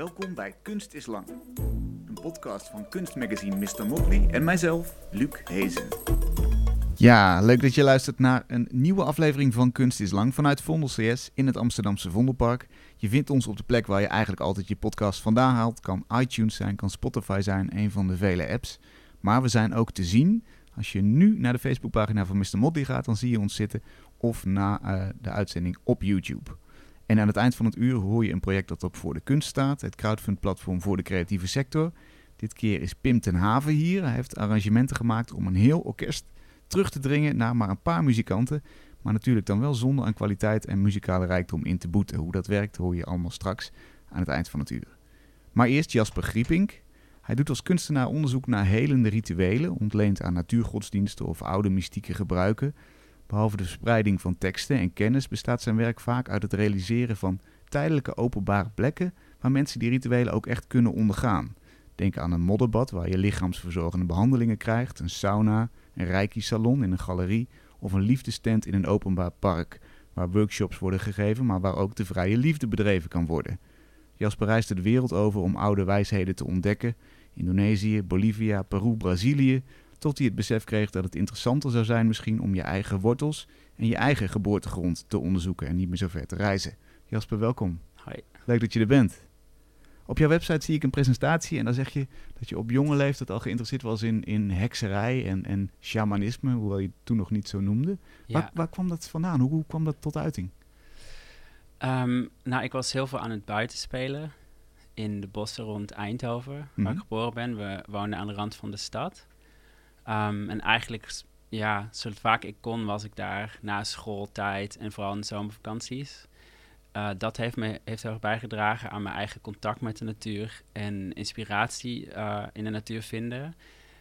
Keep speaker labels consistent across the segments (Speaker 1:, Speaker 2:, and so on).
Speaker 1: Welkom bij Kunst is Lang. Een podcast van kunstmagazine Mr. Motley en mijzelf, Luc Hezen. Ja, leuk dat je luistert naar een nieuwe aflevering van Kunst is Lang vanuit Vondel CS in het Amsterdamse Vondelpark. Je vindt ons op de plek waar je eigenlijk altijd je podcast vandaan haalt. Kan iTunes zijn, kan Spotify zijn, een van de vele apps. Maar we zijn ook te zien. Als je nu naar de Facebookpagina van Mr. Motley gaat, dan zie je ons zitten. Of na uh, de uitzending op YouTube. En aan het eind van het uur hoor je een project dat op Voor de Kunst staat, het crowdfund-platform voor de creatieve sector. Dit keer is Pim ten Haven hier. Hij heeft arrangementen gemaakt om een heel orkest terug te dringen naar maar een paar muzikanten. Maar natuurlijk dan wel zonder aan kwaliteit en muzikale rijkdom in te boeten. Hoe dat werkt hoor je allemaal straks aan het eind van het uur. Maar eerst Jasper Griepink. Hij doet als kunstenaar onderzoek naar helende rituelen, ontleend aan natuurgodsdiensten of oude mystieke gebruiken. Behalve de verspreiding van teksten en kennis bestaat zijn werk vaak uit het realiseren van tijdelijke openbare plekken waar mensen die rituelen ook echt kunnen ondergaan. Denk aan een modderbad waar je lichaamsverzorgende behandelingen krijgt, een sauna, een reiki-salon in een galerie of een liefdestent in een openbaar park waar workshops worden gegeven, maar waar ook de vrije liefde bedreven kan worden. Jasper reisde de wereld over om oude wijsheden te ontdekken. Indonesië, Bolivia, Peru, Brazilië, tot hij het besef kreeg dat het interessanter zou zijn misschien om je eigen wortels en je eigen geboortegrond te onderzoeken en niet meer zo ver te reizen. Jasper, welkom.
Speaker 2: Hoi.
Speaker 1: Leuk dat je er bent. Op jouw website zie ik een presentatie en dan zeg je dat je op jonge leeftijd al geïnteresseerd was in, in hekserij en, en shamanisme, hoewel je het toen nog niet zo noemde.
Speaker 2: Ja.
Speaker 1: Waar, waar kwam dat vandaan? Hoe, hoe kwam dat tot uiting?
Speaker 2: Ehm, nou, ik was heel veel aan het buitenspelen in de bossen rond Eindhoven, waar
Speaker 1: Mhm.
Speaker 2: ik geboren ben. We woonden aan de rand van de stad. Ehm, en eigenlijk, ja, zo vaak ik kon, was ik daar na schooltijd en vooral in de zomervakanties. Eh, dat heeft me heeft heel erg bijgedragen aan mijn eigen contact met de natuur en inspiratie eh, in de natuur vinden.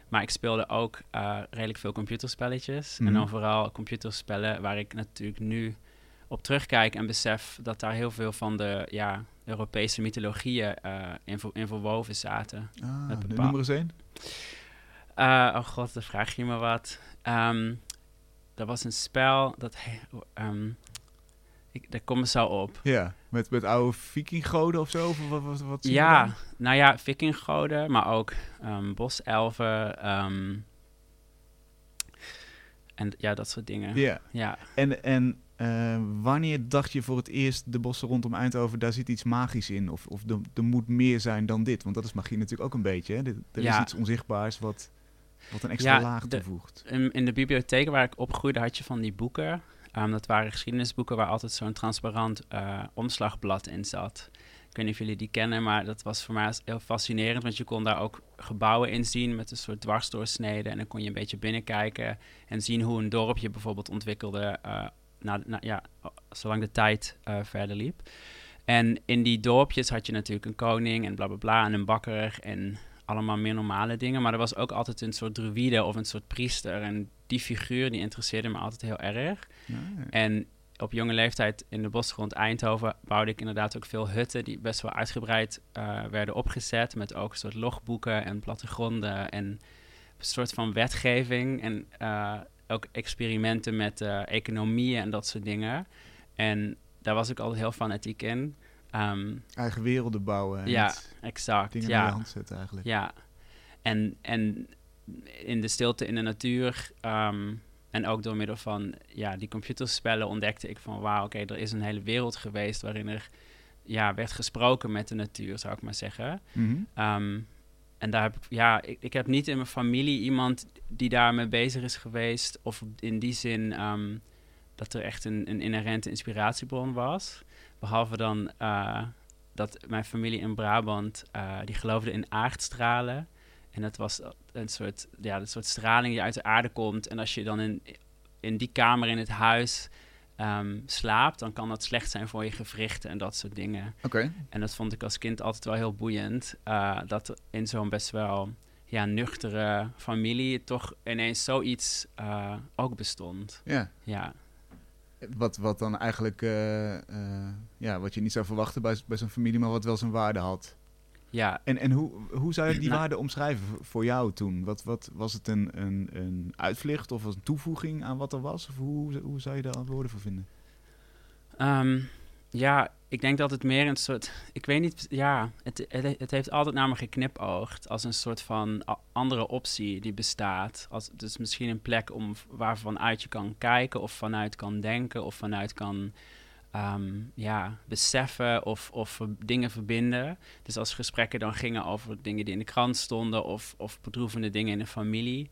Speaker 2: Maar ik speelde ook eh, redelijk veel computerspelletjes.
Speaker 1: Mhm.
Speaker 2: En dan vooral computerspellen waar ik natuurlijk nu op terugkijk en besef dat daar heel veel van de ja, Europese mythologieën in, in verwoven zaten.
Speaker 1: Ah, noem er eens één.
Speaker 2: Eh, oh god, dan vraag je me wat. Ehm er was een spel dat. ehm, ik, daar kom ik zo op.
Speaker 1: Ja, met, met oude vikinggoden of zo? Of wat, wat,
Speaker 2: Ja, nou ja, vikinggoden, maar ook ehm, boselfen. en ja, dat soort dingen.
Speaker 1: Ja.
Speaker 2: Ja.
Speaker 1: En, en wanneer dacht je voor het eerst de bossen rondom Eindhoven, daar zit iets magisch in? Of, of er, er moet meer zijn dan dit? Want dat is magie natuurlijk ook een beetje. Hè? Er is iets onzichtbaars wat, wat een extra
Speaker 2: Ja,
Speaker 1: laag toevoegt.
Speaker 2: In, in de bibliotheek waar ik opgroeide had je van die boeken. Ehm, dat waren geschiedenisboeken waar altijd zo'n transparant eh, omslagblad in zat. Ik weet niet of jullie die kennen, maar dat was voor mij heel fascinerend. Want je kon daar ook gebouwen in zien met een soort dwarsdoorsneden. En dan kon je een beetje binnenkijken en zien hoe een dorpje bijvoorbeeld ontwikkelde. eh na, na- ja, zolang de tijd eh, verder liep. En in die dorpjes had je natuurlijk een koning en bla bla bla en een bakker en allemaal meer normale dingen. Maar er was ook altijd een soort druïde of een soort priester. En die figuur die interesseerde me altijd heel erg. En op jonge leeftijd in de bosgrond Eindhoven bouwde ik inderdaad ook veel hutten die best wel uitgebreid eh, werden opgezet. Met ook een soort logboeken en plattegronden en een soort van wetgeving. En eh, ook experimenten met eh, economie en dat soort dingen. En daar was ik altijd heel fanatiek in. Ehm,
Speaker 1: Eigen werelden bouwen en
Speaker 2: Ja, exact.
Speaker 1: dingen
Speaker 2: ja.
Speaker 1: naar je hand zetten eigenlijk.
Speaker 2: Ja, en, en in de stilte in de natuur ehm, en ook door middel van ja, die computerspellen ontdekte ik van wauw, oké, er is een hele wereld geweest waarin er ja, werd gesproken met de natuur, zou ik maar zeggen.
Speaker 1: Mhm.
Speaker 2: Ehm, en daar heb ik, ja, ik, ik heb niet in mijn familie iemand die daarmee bezig is geweest, of in die zin dat er echt een, een inherente inspiratiebron was. Behalve dan eh, dat mijn familie in Brabant, eh, die geloofde in aardstralen. En dat was een soort, ja, een soort straling die uit de aarde komt. En als je dan in, in die kamer in het huis ehm, slaapt, dan kan dat slecht zijn voor je gewrichten en dat soort dingen.
Speaker 1: Oké.
Speaker 2: En dat vond ik als kind altijd wel heel boeiend. eh, dat in zo'n best wel ja, nuchtere familie toch ineens zoiets eh, ook bestond.
Speaker 1: Ja.
Speaker 2: Ja,
Speaker 1: Wat, wat dan eigenlijk, eh, eh, ja, wat je niet zou verwachten bij, bij zo'n familie, maar wat wel zijn waarde had.
Speaker 2: ja
Speaker 1: En, en hoe, hoe zou je die
Speaker 2: Nou-
Speaker 1: waarde omschrijven voor jou toen? Wat, wat, was het een, een, een uitvlucht of was een toevoeging aan wat er was? Of hoe, hoe zou je daar woorden voor vinden?
Speaker 2: Ehm, ja, ik denk dat het meer een soort. Ik weet niet. Ja, het, het, heeft altijd naar me geknipoogd. Als een soort van andere optie die bestaat. Als, dus misschien een plek om, waarvanuit je kan kijken, of vanuit kan denken, of vanuit kan. Ehm, ja, beseffen of, of dingen verbinden. Dus als gesprekken dan gingen over dingen die in de krant stonden of, of bedroevende dingen in de familie,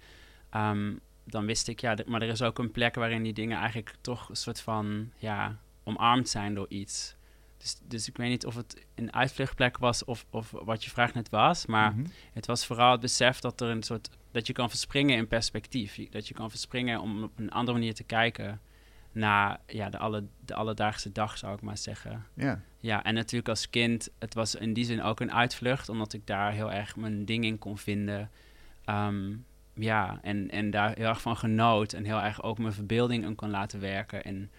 Speaker 2: ehm, dan wist ik, ja, maar er is ook een plek waarin die dingen eigenlijk toch een soort van, ja, omarmd zijn door iets. Dus, dus ik weet niet of het een uitvluchtplek was of, of wat je vraag net was. Maar mhm. het was vooral het besef dat er een soort dat je kan verspringen in perspectief. Dat je kan verspringen om op een andere manier te kijken naar ja, de, alle, de alledaagse dag, zou ik maar zeggen.
Speaker 1: Ja.
Speaker 2: Ja, en natuurlijk als kind, het was in die zin ook een uitvlucht, omdat ik daar heel erg mijn ding in kon vinden. Ehm, ja, en, en daar heel erg van genoot en heel erg ook mijn verbeelding in kon laten werken. En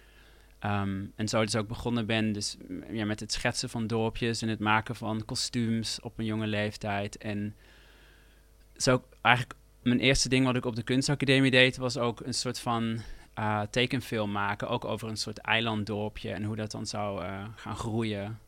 Speaker 2: Ehm, en zo dus ook begonnen ben dus, ja, met het schetsen van dorpjes en het maken van kostuums op een jonge leeftijd. En zo eigenlijk mijn eerste ding wat ik op de kunstacademie deed, was ook een soort van uh, tekenfilm maken. Ook over een soort eilanddorpje en hoe dat dan zou uh, gaan groeien.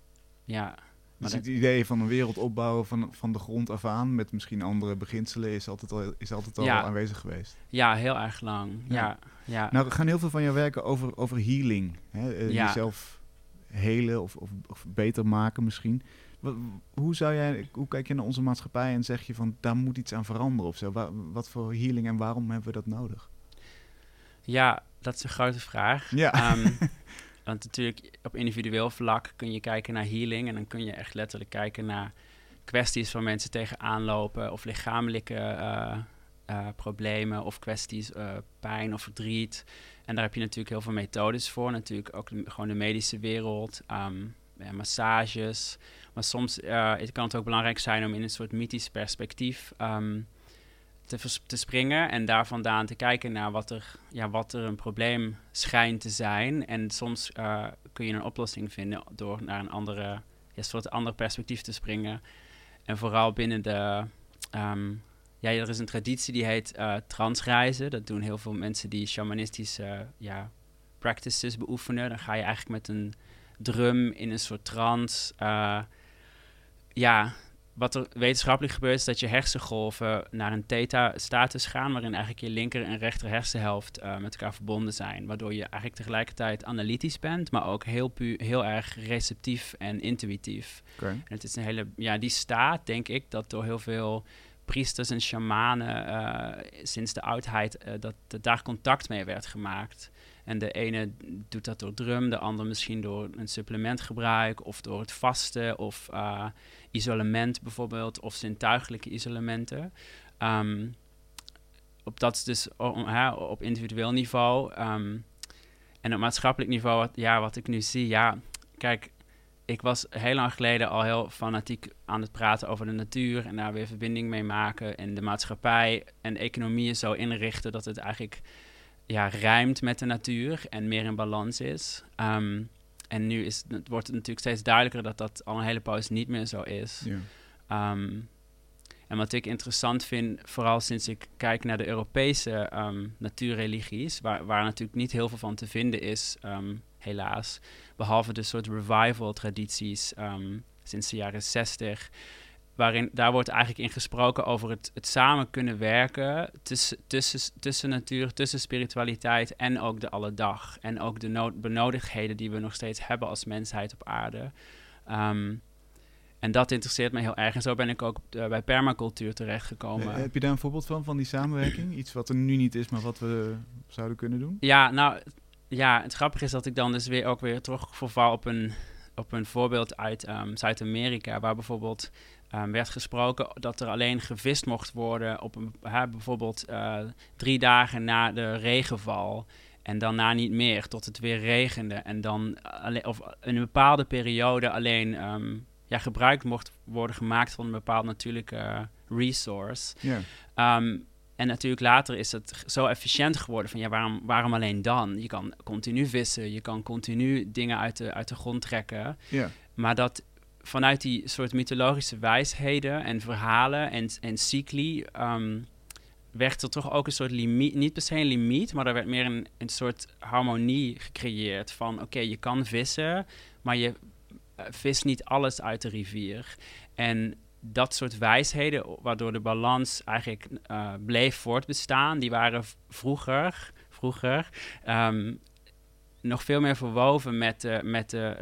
Speaker 2: Ja.
Speaker 1: Dus het idee van een wereld opbouwen van, van de grond af aan, met misschien andere beginselen, is altijd al, is altijd al aanwezig geweest.
Speaker 2: Ja, heel erg lang. Ja. ja.
Speaker 1: Nou, we gaan heel veel van jou werken over, over healing. Hè? Uh, Jezelf helen of, of, of, beter maken misschien. hoe, zou jij, hoe kijk je naar onze maatschappij en zeg je van daar moet iets aan veranderen of zo? wat voor healing en waarom hebben we dat nodig?
Speaker 2: Ja, dat is een grote vraag. Ja. Um, Want natuurlijk op individueel vlak kun je kijken naar healing en dan kun je echt letterlijk kijken naar kwesties waar mensen tegenaan lopen of lichamelijke uh, uh, problemen of kwesties uh, pijn of verdriet. En daar heb je natuurlijk heel veel methodes voor. Natuurlijk ook gewoon de medische wereld, ja, massages. Maar soms kan het ook belangrijk zijn om in een soort mythisch perspectief um, te, te springen en daar vandaan te kijken naar wat er, ja, wat er een probleem schijnt te zijn. En soms uh, kun je een oplossing vinden door naar een andere, ja, soort ander perspectief te springen. En vooral binnen de. Um, ja, er is een traditie die heet uh, transreizen. Dat doen heel veel mensen die shamanistische ja, practices beoefenen. Dan ga je eigenlijk met een drum in een soort trance. Uh, ja, wat er wetenschappelijk gebeurt is dat je hersengolven naar een theta-status gaan, waarin eigenlijk je linker en rechter hersenhelft uh, met elkaar verbonden zijn. Waardoor je eigenlijk tegelijkertijd analytisch bent, maar ook heel, heel erg receptief en intuïtief. En het is een hele, ja, die staat, denk ik, dat door heel veel priesters en shamanen uh, sinds de oudheid, uh, dat, dat daar contact mee werd gemaakt. En de ene doet dat door drum, de ander misschien door een supplementgebruik of door het vasten of isolement bijvoorbeeld of zintuigelijke isolementen. Um, op dat is dus op individueel niveau. Um, en op maatschappelijk niveau, wat, ja, wat ik nu zie, ja, kijk, ik was heel lang geleden al heel fanatiek aan het praten over de natuur en daar weer verbinding mee maken en de maatschappij en de economie zo inrichten dat het eigenlijk ja, rijmt met de natuur en meer in balans is. Um, en nu is, het wordt het natuurlijk steeds duidelijker dat dat al een hele poos niet meer zo is. Ja. Um, en wat ik interessant vind, vooral sinds ik kijk naar de Europese um, natuurreligies, waar, waar natuurlijk niet heel veel van te vinden is, um, helaas. Behalve de soort revival-tradities sinds de jaren 60 waarin daar wordt eigenlijk in gesproken over het, het samen kunnen werken tussen, tussen, tussen natuur, tussen spiritualiteit en ook de alledag. En ook de nood, benodigdheden die we nog steeds hebben als mensheid op aarde. Um, en dat interesseert me heel erg. En zo ben ik ook uh, bij permacultuur terechtgekomen. Uh,
Speaker 1: heb je daar een voorbeeld van, van die samenwerking? Iets wat er nu niet is, maar wat we zouden kunnen doen?
Speaker 2: Ja, nou, ja, het grappige is dat ik dan dus weer ook weer terugverval op een, op een voorbeeld uit um, Zuid-Amerika, waar bijvoorbeeld um, werd gesproken dat er alleen gevist mocht worden op een, bijvoorbeeld uh, drie dagen na de regenval. En daarna niet meer, tot het weer regende. En dan alleen, of in een bepaalde periode alleen um, ja, gebruik mocht worden gemaakt van een bepaald natuurlijke resource. Yeah. Um, en natuurlijk later is het zo efficiënt geworden van ja, waarom, waarom alleen dan? Je kan continu vissen, je kan continu dingen uit de, uit de grond trekken. Yeah. Maar dat vanuit die soort mythologische wijsheden en verhalen en, en cycli um, werd er toch ook een soort limiet, niet per se een limiet, maar er werd meer een, een soort harmonie gecreëerd van oké, je kan vissen, maar je vis niet alles uit de rivier. En dat soort wijsheden, waardoor de balans eigenlijk bleef voortbestaan, die waren vroeger, vroeger ehm, nog veel meer verwoven met de, met de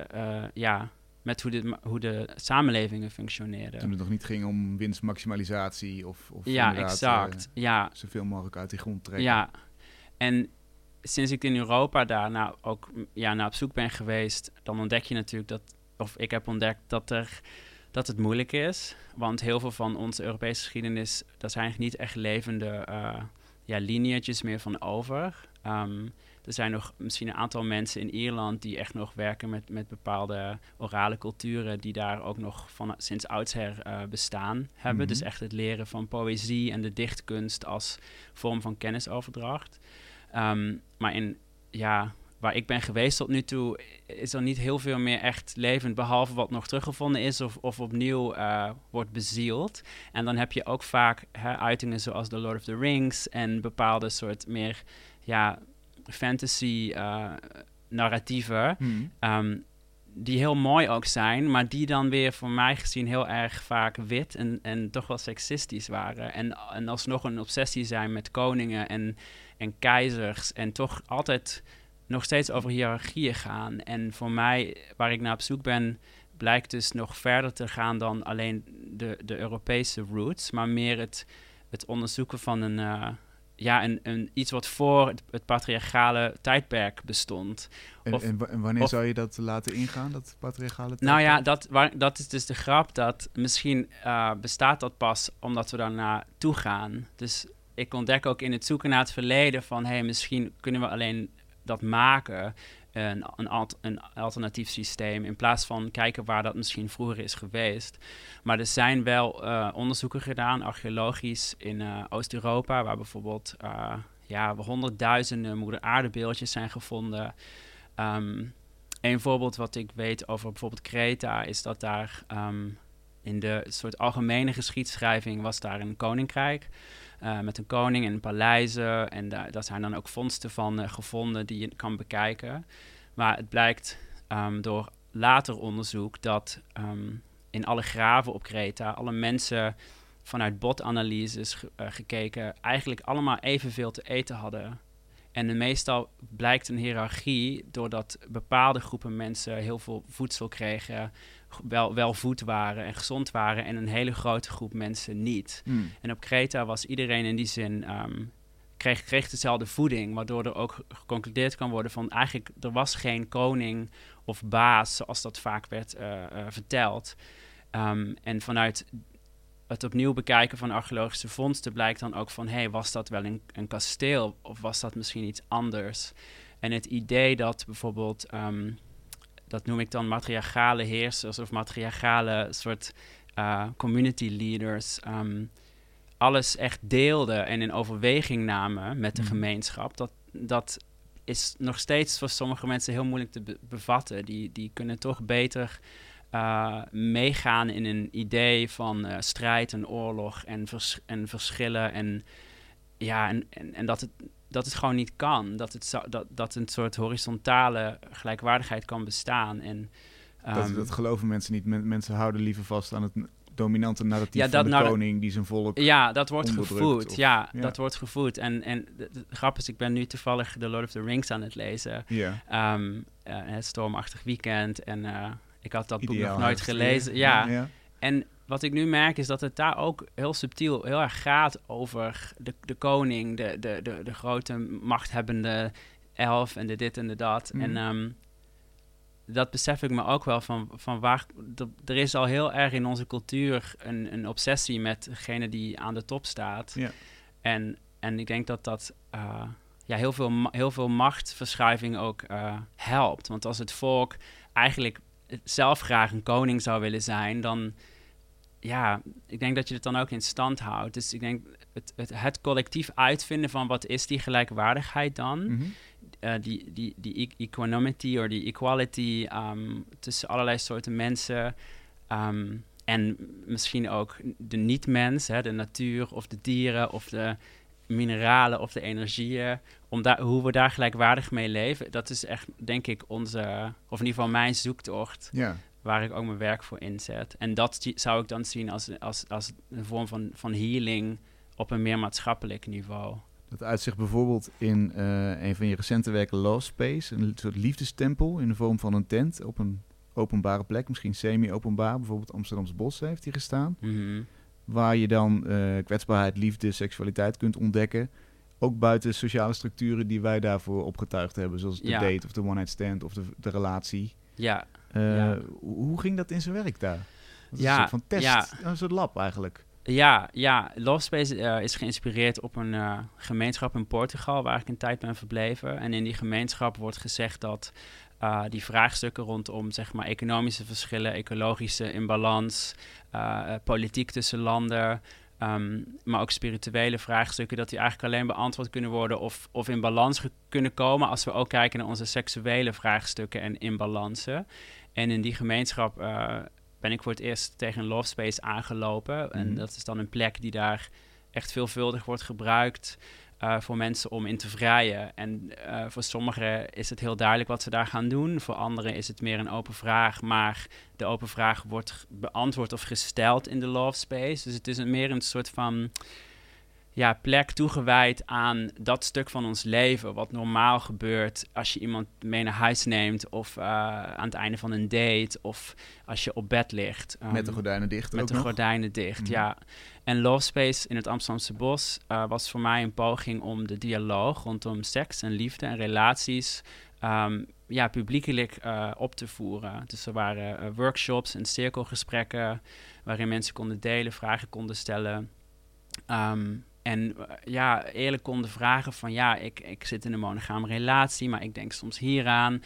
Speaker 2: ja, met hoe de, hoe de samenlevingen functioneerden.
Speaker 1: Toen het nog niet ging om winstmaximalisatie of, of
Speaker 2: ja, exact. Uh, ja.
Speaker 1: zoveel mogelijk uit die grond trekken.
Speaker 2: Ja, en sinds ik in Europa daar nou ook ja, naar op zoek ben geweest, dan ontdek je natuurlijk dat, of ik heb ontdekt dat, er, dat het moeilijk is. Want heel veel van onze Europese geschiedenis, daar zijn niet echt levende uh, ja, meer van over. Ehm, er zijn nog misschien een aantal mensen in Ierland die echt nog werken met, met bepaalde orale culturen die daar ook nog van sinds oudsher uh, bestaan hebben. Dus mhm. echt het leren van poëzie en de dichtkunst als vorm van kennisoverdracht. Ehm, maar in, ja, waar ik ben geweest tot nu toe, is er niet heel veel meer echt levend, behalve wat nog teruggevonden is of, of opnieuw uh, wordt bezield. En dan heb je ook vaak hè, uitingen zoals The Lord of the Rings en bepaalde soort meer ja, fantasy uh, narratieven. Hmm. Ehm, die heel mooi ook zijn, maar die dan weer voor mij gezien heel erg vaak wit en, en toch wel seksistisch waren. En, en alsnog een obsessie zijn met koningen en, en keizers. En toch altijd nog steeds over hiërarchieën gaan. En voor mij, waar ik naar op zoek ben, blijkt dus nog verder te gaan dan alleen de, de Europese roots, maar meer het, het onderzoeken van een. Uh, ja, een, een, iets wat voor het, patriarchale tijdperk bestond.
Speaker 1: En, of, en, wanneer zou je dat laten ingaan, dat patriarchale tijdperk?
Speaker 2: Nou ja, dat, waar, dat is dus de grap dat misschien uh, bestaat dat pas omdat we daar naartoe gaan. Dus ik ontdek ook in het zoeken naar het verleden van... hé, hey, misschien kunnen we alleen dat maken een, een, een, alternatief systeem. In plaats van kijken waar dat misschien vroeger is geweest. Maar er zijn wel uh, onderzoeken gedaan, archeologisch, in uh, Oost-Europa, waar bijvoorbeeld uh, ja, honderdduizenden moeder aardebeeldjes zijn gevonden. Um, een voorbeeld wat ik weet over bijvoorbeeld Kreta is dat daar um, in de soort algemene geschiedschrijving was daar een koninkrijk. Uh, met een koning en paleizen. En daar, zijn dan ook vondsten van uh, gevonden die je kan bekijken. Maar het blijkt um, door later onderzoek dat um, in alle graven op Kreta alle mensen vanuit botanalyses ge uh, gekeken eigenlijk allemaal evenveel te eten hadden. En meestal blijkt een hiërarchie doordat bepaalde groepen mensen heel veel voedsel kregen, wel, wel voed waren en gezond waren en een hele grote groep mensen niet. Hmm. En op Kreta was iedereen in die zin um, kreeg, kreeg dezelfde voeding, waardoor er ook geconcludeerd kan worden van eigenlijk er was geen koning of baas zoals dat vaak werd uh, uh, verteld. Um, en vanuit het opnieuw bekijken van archeologische vondsten blijkt dan ook van hé, hey, was dat wel een, een, kasteel of was dat misschien iets anders? En het idee dat bijvoorbeeld um, dat noem ik dan matriarchale heersers of matriarchale soort uh, community leaders. Um, alles echt deelden en in overweging namen met de mhm. gemeenschap. Dat, dat is nog steeds voor sommige mensen heel moeilijk te bevatten. Die, die kunnen toch beter uh, meegaan in een idee van uh, strijd en oorlog en, vers en verschillen. En, ja, en, en, en dat het dat het gewoon niet kan. Dat, het zo, dat, dat een soort horizontale gelijkwaardigheid kan bestaan. En,
Speaker 1: um, dat, ehm, dat, geloven mensen niet. mensen houden liever vast aan het dominante narratief ja, van de koning die zijn volk
Speaker 2: Ja, dat wordt gevoed. ja, dat wordt gevoed. En, en de, grap is, ik ben nu toevallig The Lord of the Rings aan het lezen. Ja. Um, uh, het stormachtig weekend. En uh, ik had dat boek nog nooit gelezen. Ja. ja. En wat ik nu merk is dat het daar ook heel subtiel heel erg gaat over de, de koning, de, de, de, de grote machthebbende elf en de dit en de dat. En mhm. um, dat besef ik me ook wel van, van waar. er is al heel erg in onze cultuur een, een obsessie met degene die aan de top staat. En, en ik denk dat dat uh, ja, heel, veel, heel veel machtsverschuiving ook uh, helpt. Want als het volk eigenlijk zelf graag een koning zou willen zijn, dan ja, ik denk dat je het dan ook in stand houdt. Dus ik denk het, het, het collectief uitvinden van wat is die gelijkwaardigheid dan? Mm die, die, die e-, equanimity of die equality um, tussen allerlei soorten mensen. Um, en misschien ook de niet-mens, de natuur of de dieren of de mineralen of de energieën. Om daar, hoe we daar gelijkwaardig mee leven, dat is echt, denk ik, onze, of in ieder geval mijn zoektocht. Ja waar ik ook mijn werk voor inzet. En dat zou ik dan zien als, als, als een vorm van, van healing op een meer maatschappelijk niveau.
Speaker 1: Dat uitzicht bijvoorbeeld in uh, een van je recente werken Love Space, een soort liefdestempel in de vorm van een tent op een openbare plek, misschien semi-openbaar, bijvoorbeeld Amsterdamse Bos heeft hier gestaan.
Speaker 2: Mhm.
Speaker 1: Waar je dan uh, kwetsbaarheid, liefde, seksualiteit kunt ontdekken. Ook buiten sociale structuren die wij daarvoor opgetuigd hebben, zoals de date of de one-night stand of de, de relatie.
Speaker 2: Ja.
Speaker 1: Uh, ja. Hoe ging dat in zijn werk daar? ja, een soort van test, ja. een soort lab eigenlijk.
Speaker 2: Ja, ja. Love Space uh, is geïnspireerd op een uh, gemeenschap in Portugal waar ik een tijd ben verbleven. En in die gemeenschap wordt gezegd dat uh, die vraagstukken rondom zeg maar, economische verschillen, ecologische imbalans, politiek tussen landen, um, maar ook spirituele vraagstukken, dat die eigenlijk alleen beantwoord kunnen worden of, of in balans kunnen komen als we ook kijken naar onze seksuele vraagstukken en imbalansen. En in die gemeenschap ben ik voor het eerst tegen een love space aangelopen. En mhm. dat is dan een plek die daar echt veelvuldig wordt gebruikt uh, voor mensen om in te vrijen. En uh, voor sommigen is het heel duidelijk wat ze daar gaan doen. Voor anderen is het meer een open vraag. Maar de open vraag wordt beantwoord of gesteld in de love space. Dus het is een, meer een soort van ja, plek toegewijd aan dat stuk van ons leven. Wat normaal gebeurt als je iemand mee naar huis neemt. Of uh, aan het einde van een date. Of als je op bed ligt.
Speaker 1: Um, met de gordijnen dicht.
Speaker 2: Met de
Speaker 1: nog?
Speaker 2: gordijnen dicht, mhm. ja. En Love Space in het Amsterdamse Bos uh, was voor mij een poging om de dialoog rondom seks en liefde en relaties. Um, ja, publiekelijk uh, op te voeren. Dus er waren workshops en cirkelgesprekken waarin mensen konden delen, vragen konden stellen. Um, en eh, ja, eerlijk konden vragen van ja, ik, ik zit in een monogame relatie, maar ik denk soms hieraan.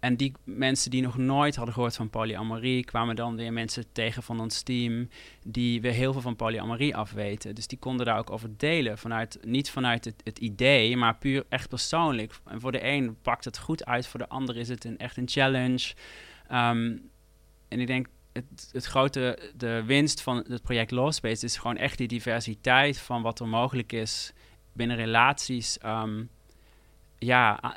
Speaker 2: En die mensen die nog nooit hadden gehoord van polyamorie, kwamen dan weer mensen tegen van ons team die weer heel veel van polyamorie afweten. Dus die konden daar ook over delen. Vanuit, niet vanuit het, het idee, maar puur echt persoonlijk. En voor de een pakt het goed uit, voor de ander is het een, echt een challenge. Um, en ik denk het, het grote, de winst van het project Lawspace is gewoon echt die diversiteit van wat er mogelijk is binnen relaties. Ehm, ja,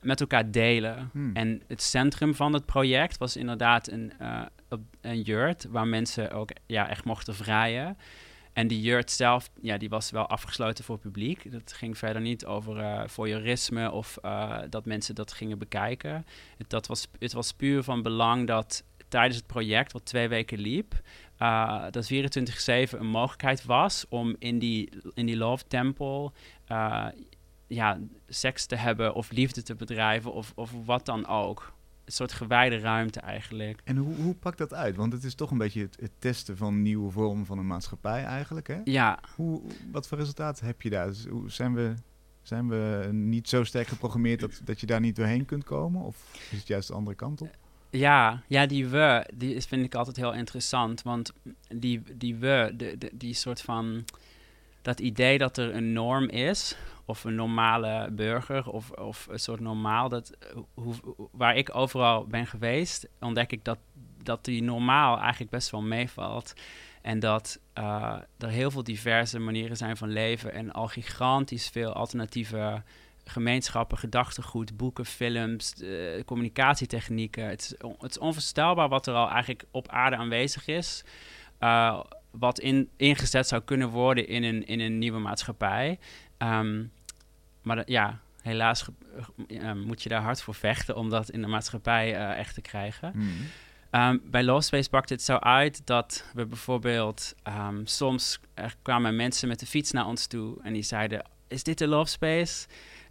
Speaker 2: met elkaar delen. Hmm. En het centrum van het project was inderdaad een, uh, een jurt waar mensen ook ja, echt mochten vrijen. En die jurt zelf, ja, die was wel afgesloten voor publiek. Dat ging verder niet over uh, voyeurisme of uh, dat mensen dat gingen bekijken. Het, dat was, het was puur van belang dat tijdens het project, wat twee weken liep, uh, dat 24-7 een mogelijkheid was om in die, in die Love Temple uh, ja, seks te hebben of liefde te bedrijven of, of wat dan ook. Een soort gewijde ruimte eigenlijk.
Speaker 1: En hoe, hoe pakt dat uit? Want het is toch een beetje het, het testen van nieuwe vormen van een maatschappij eigenlijk, hè?
Speaker 2: Ja.
Speaker 1: Hoe, wat voor resultaten heb je daar? Dus hoe zijn we zijn we niet zo sterk geprogrammeerd dat, dat je daar niet doorheen kunt komen? Of is het juist de andere kant op?
Speaker 2: Ja, ja, die we, die vind ik altijd heel interessant. Want die, die we, de, de, die soort van. Dat idee dat er een norm is, of een normale burger, of, of een soort normaal, dat, hoe, waar ik overal ben geweest, ontdek ik dat, dat die normaal eigenlijk best wel meevalt. En dat uh, er heel veel diverse manieren zijn van leven en al gigantisch veel alternatieve gemeenschappen, gedachtegoed, boeken, films, uh, communicatietechnieken. Het is, het is, onvoorstelbaar wat er al eigenlijk op aarde aanwezig is. Uh, wat in, ingezet zou kunnen worden in een, in een nieuwe maatschappij. Um, maar ja, helaas uh, moet je daar hard voor vechten om dat in de maatschappij echt te krijgen.
Speaker 1: Mm.
Speaker 2: Um, bij Lost Space pakt het zo uit dat we bijvoorbeeld um, soms er kwamen mensen met de fiets naar ons toe en die zeiden: Is dit de Love Space?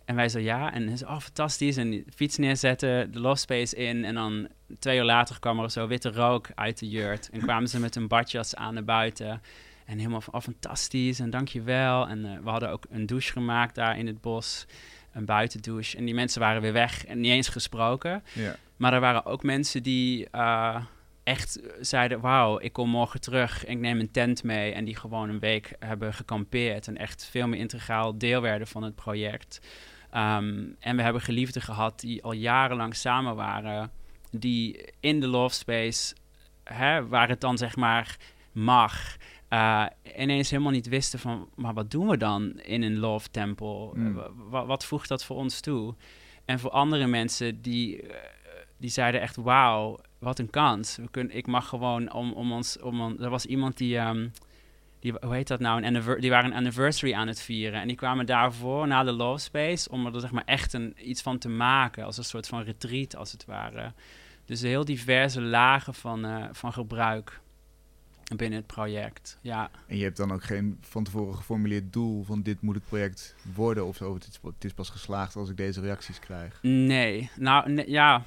Speaker 2: En wij zo ja. En ze oh fantastisch. En de fiets neerzetten, de loft space in. En dan twee uur later kwam er zo witte rook uit de jurt. En kwamen ze met een badjas aan naar buiten. En helemaal van, oh fantastisch en dankjewel. En uh, we hadden ook een douche gemaakt daar in het bos. Een buitendouche. En die mensen waren weer weg en niet eens gesproken.
Speaker 1: Ja.
Speaker 2: Maar er waren ook mensen die uh, echt zeiden... wauw, ik kom morgen terug. Ik neem een tent mee. En die gewoon een week hebben gekampeerd. En echt veel meer integraal deel werden van het project. Um, en we hebben geliefden gehad die al jarenlang samen waren, die in de love space, hè, waar het dan zeg maar mag, uh, ineens helemaal niet wisten van, maar wat doen we dan in een love tempel?
Speaker 1: Mm.
Speaker 2: wat voegt dat voor ons toe? En voor andere mensen die, uh, die zeiden echt, wauw, wat een kans. We kunnen, ik mag gewoon om, om ons... Om, er was iemand die... Ehm, die, hoe heet dat nou, een die waren een anniversary aan het vieren. En die kwamen daarvoor naar de Love Space om er zeg maar echt een, iets van te maken. Als een soort van retreat, als het ware. Dus heel diverse lagen van, uh, van gebruik binnen het project. Ja.
Speaker 1: En je hebt dan ook geen van tevoren geformuleerd doel van dit moet het project worden of zo. Het is, het is pas geslaagd als ik deze reacties krijg.
Speaker 2: Nee, nou ja,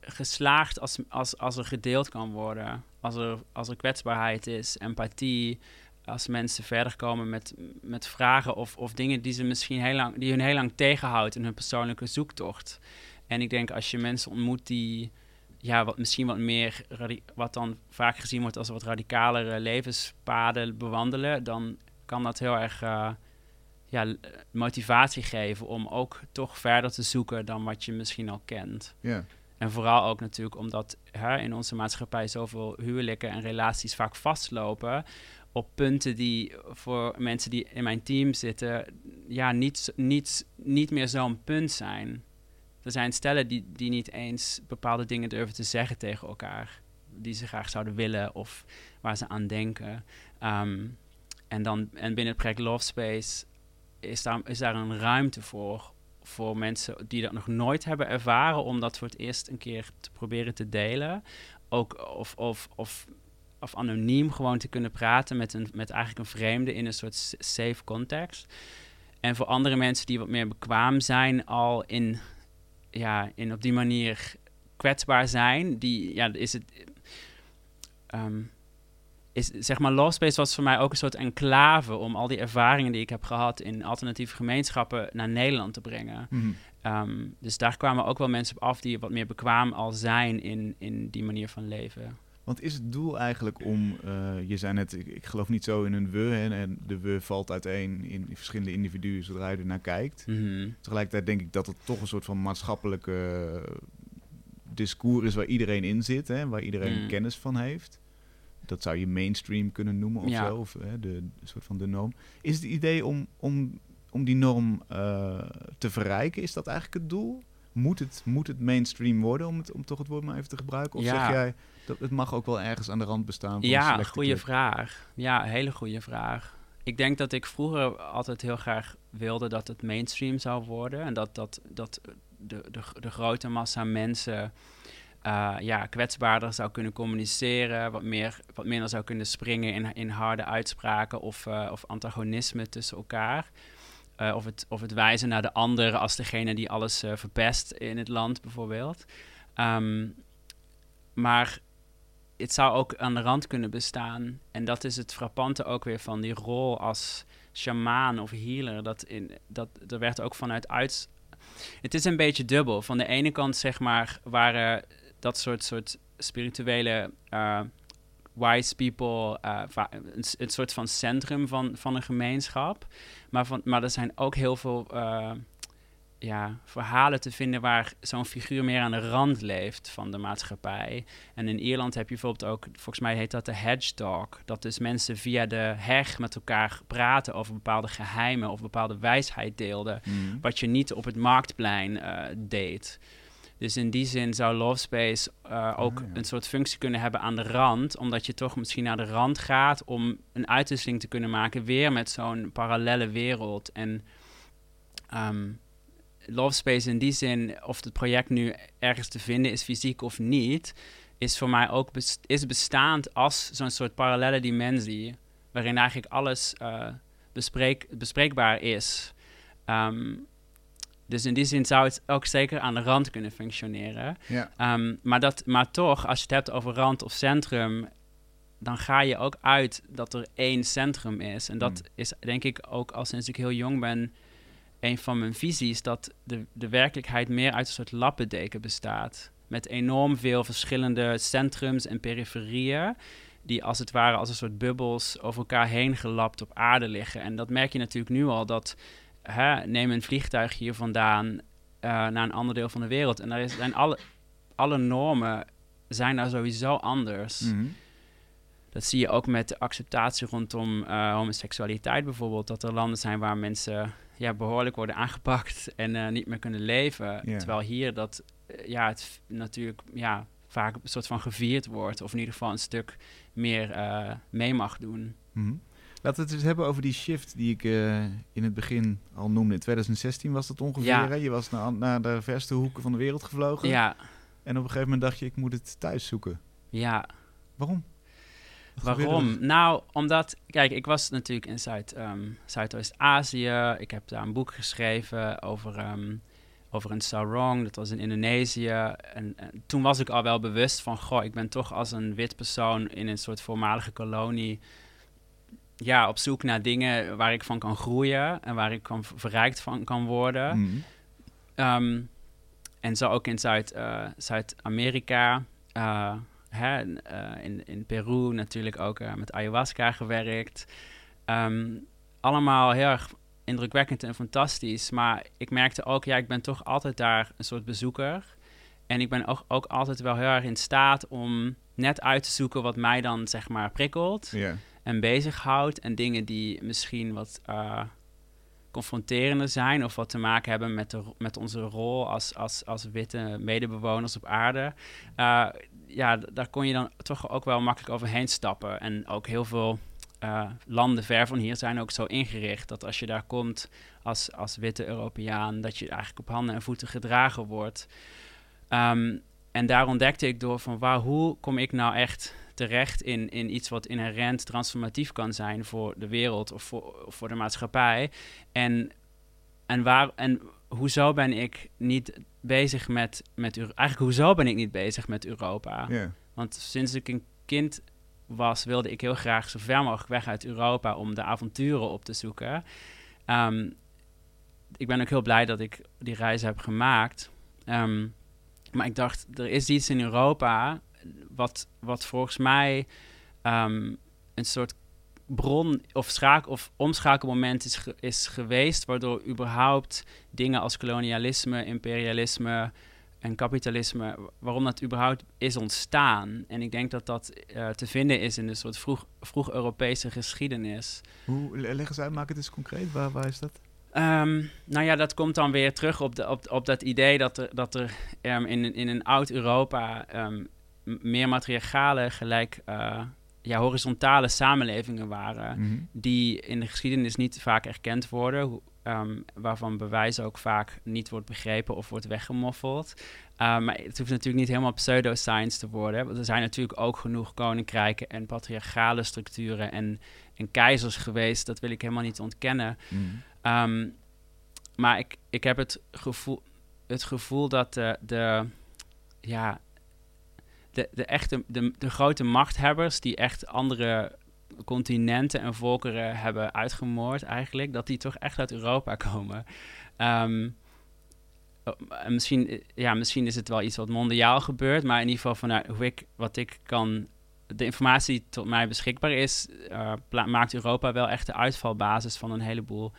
Speaker 2: geslaagd als, als, als er gedeeld kan worden. Als er, als er kwetsbaarheid is, empathie, als mensen verder komen met, met vragen of, of dingen die ze misschien heel lang, die hun heel lang tegenhoudt in hun persoonlijke zoektocht. En ik denk als je mensen ontmoet die ja, wat, misschien wat meer, wat dan vaak gezien wordt als wat radicalere levenspaden bewandelen, dan kan dat heel erg uh, ja, motivatie geven om ook toch verder te zoeken dan wat je misschien al kent.
Speaker 1: Ja.
Speaker 2: En vooral ook natuurlijk omdat hè, in onze maatschappij zoveel huwelijken en relaties vaak vastlopen op punten die voor mensen die in mijn team zitten, ja, niet, niet, niet meer zo'n punt zijn. Er zijn stellen die, die niet eens bepaalde dingen durven te zeggen tegen elkaar. Die ze graag zouden willen of waar ze aan denken. Ehm, en, dan, en binnen het project Love Space is daar, is daar een ruimte voor. Voor mensen die dat nog nooit hebben ervaren, om dat voor het eerst een keer te proberen te delen. Ook of, of, of of anoniem gewoon te kunnen praten met, een, met eigenlijk een vreemde in een soort safe context. En voor andere mensen die wat meer bekwaam zijn, al in, ja, in op die manier kwetsbaar zijn, die, ja, is het. Ehm, is, zeg maar, Love Space was voor mij ook een soort enclave om al die ervaringen die ik heb gehad in alternatieve gemeenschappen naar Nederland te brengen. Mhm. Ehm, dus daar kwamen ook wel mensen op af die wat meer bekwaam al zijn in, in die manier van leven.
Speaker 1: Want is het doel eigenlijk om, uh, je zei net, ik, ik, geloof niet zo in een we, hè, en de we valt uiteen in verschillende individuen zodra je er naar kijkt.
Speaker 2: Mhm.
Speaker 1: Tegelijkertijd denk ik dat het toch een soort van maatschappelijke discours is waar iedereen in zit, hè, waar iedereen mhm. kennis van heeft. Dat zou je mainstream kunnen noemen of zo, of hè, de, de, soort van de norm. Is het idee om, om, om die norm uh, te verrijken, is dat eigenlijk het doel? Moet het, moet het mainstream worden, om, het, om toch het woord maar even te gebruiken? Of
Speaker 2: ja.
Speaker 1: zeg jij, dat, het mag ook wel ergens aan de rand bestaan van
Speaker 2: Ja, goede vraag. Ja, hele goede vraag. Ik denk dat ik vroeger altijd heel graag wilde dat het mainstream zou worden. En dat, dat, dat de, de, de grote massa mensen uh, ja, kwetsbaarder zou kunnen communiceren, wat, meer, wat minder zou kunnen springen in, in harde uitspraken of, uh, of antagonisme tussen elkaar. Uh, of, het, of het wijzen naar de ander als degene die alles verpest in het land, bijvoorbeeld. Um, maar het zou ook aan de rand kunnen bestaan. En dat is het frappante ook weer van die rol als shamaan of healer. Dat, in, dat er werd ook vanuit uit. Het is een beetje dubbel. Van de ene kant, zeg maar, waren dat soort, soort spirituele uh, wise people uh, een, soort van centrum van, van een gemeenschap. Maar, van, maar er zijn ook heel veel. Uh, ja, verhalen te vinden waar zo'n figuur meer aan de rand leeft van de maatschappij. En in Ierland heb je bijvoorbeeld ook, volgens mij heet dat de hedge dog. Dat dus mensen via de heg met elkaar praten over bepaalde geheimen of bepaalde wijsheid deelden. Mm. Wat je niet op het marktplein uh, deed. Dus in die zin zou Love Space uh, ook een soort functie kunnen hebben aan de rand, omdat je toch misschien naar de rand gaat om een uitwisseling te kunnen maken, weer met zo'n parallele wereld. En um, Love Space in die zin, of het project nu ergens te vinden is, fysiek of niet, is voor mij ook is bestaand als zo'n soort parallele dimensie, waarin eigenlijk alles uh, bespreek, bespreekbaar is. Um, dus in die zin zou het ook zeker aan de rand kunnen functioneren.
Speaker 1: Ja.
Speaker 2: Um, maar, dat, maar toch, als je het hebt over rand of centrum, dan ga je ook uit dat er één centrum is. En dat hmm. is denk ik ook al sinds ik heel jong ben een van mijn visies dat de, de werkelijkheid meer uit een soort lappendeken bestaat. Met enorm veel verschillende centrums en periferieën. Die als het ware als een soort bubbels over elkaar heen gelapt op aarde liggen. En dat merk je natuurlijk nu al. Dat hè, neem een vliegtuig hier vandaan uh, naar een ander deel van de wereld. En daar zijn alle, alle normen zijn daar sowieso anders.
Speaker 1: Mhm.
Speaker 2: Dat zie je ook met de acceptatie rondom uh, homoseksualiteit bijvoorbeeld. Dat er landen zijn waar mensen ja, behoorlijk worden aangepakt en uh, niet meer kunnen leven. Terwijl hier dat ja, het natuurlijk ja, vaak een soort van gevierd wordt. Of in ieder geval een stuk meer uh, mee mag doen.
Speaker 1: Mm Laten we het eens hebben over die shift die ik uh, in het begin al noemde. In 2016 was dat ongeveer. Ja. Je was naar, naar de verste hoeken van de wereld gevlogen.
Speaker 2: Ja.
Speaker 1: En op een gegeven moment dacht je, ik moet het thuis zoeken.
Speaker 2: Ja.
Speaker 1: Waarom?
Speaker 2: Waarom? Nou, omdat, kijk, ik was natuurlijk in Zuid, um, Zuidoost-Azië. Ik heb daar een boek geschreven over, um, over een sarong. Dat was in Indonesië. En, en, toen was ik al wel bewust van, goh, ik ben toch als een wit persoon in een soort voormalige kolonie. Ja, op zoek naar dingen waar ik van kan groeien en waar ik kan verrijkt van kan worden. Mm. Um, en zo ook in Zuid, uh, Zuid-Amerika. Uh, hè, uh, in, in Peru natuurlijk ook uh, met ayahuasca gewerkt. Um, allemaal heel erg indrukwekkend en fantastisch. Maar ik merkte ook, ja, ik ben toch altijd daar een soort bezoeker. En ik ben ook, ook altijd wel heel erg in staat om net uit te zoeken wat mij dan zeg maar prikkelt. Yeah. En bezighoudt. En dingen die misschien wat uh, confronterender zijn of wat te maken hebben met, de, met onze rol als, als, als witte medebewoners op aarde. Uh, ja, daar kon je dan toch ook wel makkelijk overheen stappen. En ook heel veel uh, landen ver van hier zijn ook zo ingericht dat als je daar komt als, als witte Europeaan, dat je eigenlijk op handen en voeten gedragen wordt. Um, en daar ontdekte ik door van waar, hoe kom ik nou echt terecht in, in iets wat inherent transformatief kan zijn voor de wereld of voor, voor de maatschappij. En, en, waar, en hoezo ben ik niet bezig met, met eigenlijk hoezo ben ik niet bezig met Europa? Want sinds ik een kind was, wilde ik heel graag zo ver mogelijk weg uit Europa om de avonturen op te zoeken. Um, ik ben ook heel blij dat ik die reis heb gemaakt. Um, maar ik dacht, er is iets in Europa wat, wat volgens mij um, een soort bron of, schaak, of omschakelmoment is, is geweest, waardoor überhaupt dingen als kolonialisme, imperialisme en kapitalisme, waarom dat überhaupt is ontstaan. En ik denk dat dat uh, te vinden is in een soort vroeg, vroeg Europese geschiedenis.
Speaker 1: Hoe, leg eens uit, maak het eens concreet, waar, waar is dat?
Speaker 2: Um, nou ja, dat komt dan weer terug op, de, op, op dat idee dat er, dat er um, in, in een oud Europa um, meer materiale gelijk uh, ja, horizontale samenlevingen waren, mm -hmm. die in de geschiedenis niet vaak erkend worden, um, waarvan bewijs ook vaak niet wordt begrepen of wordt weggemoffeld. Uh, maar het hoeft natuurlijk niet helemaal pseudoscience te worden. Want er zijn natuurlijk ook genoeg koninkrijken en patriarchale structuren en, en keizers geweest. Dat wil ik helemaal niet ontkennen. Mm. Um, maar ik, ik heb het gevoel, het gevoel dat de, de ja, de, de echte, de, de grote machthebbers die echt andere continenten en volkeren hebben uitgemoord eigenlijk, dat die toch echt uit Europa komen. Um, misschien, ja, misschien is het wel iets wat mondiaal gebeurt, maar in ieder geval vanuit hoe ik, wat ik kan, de informatie die tot mij beschikbaar is, uh, maakt Europa wel echt de uitvalbasis van een heleboel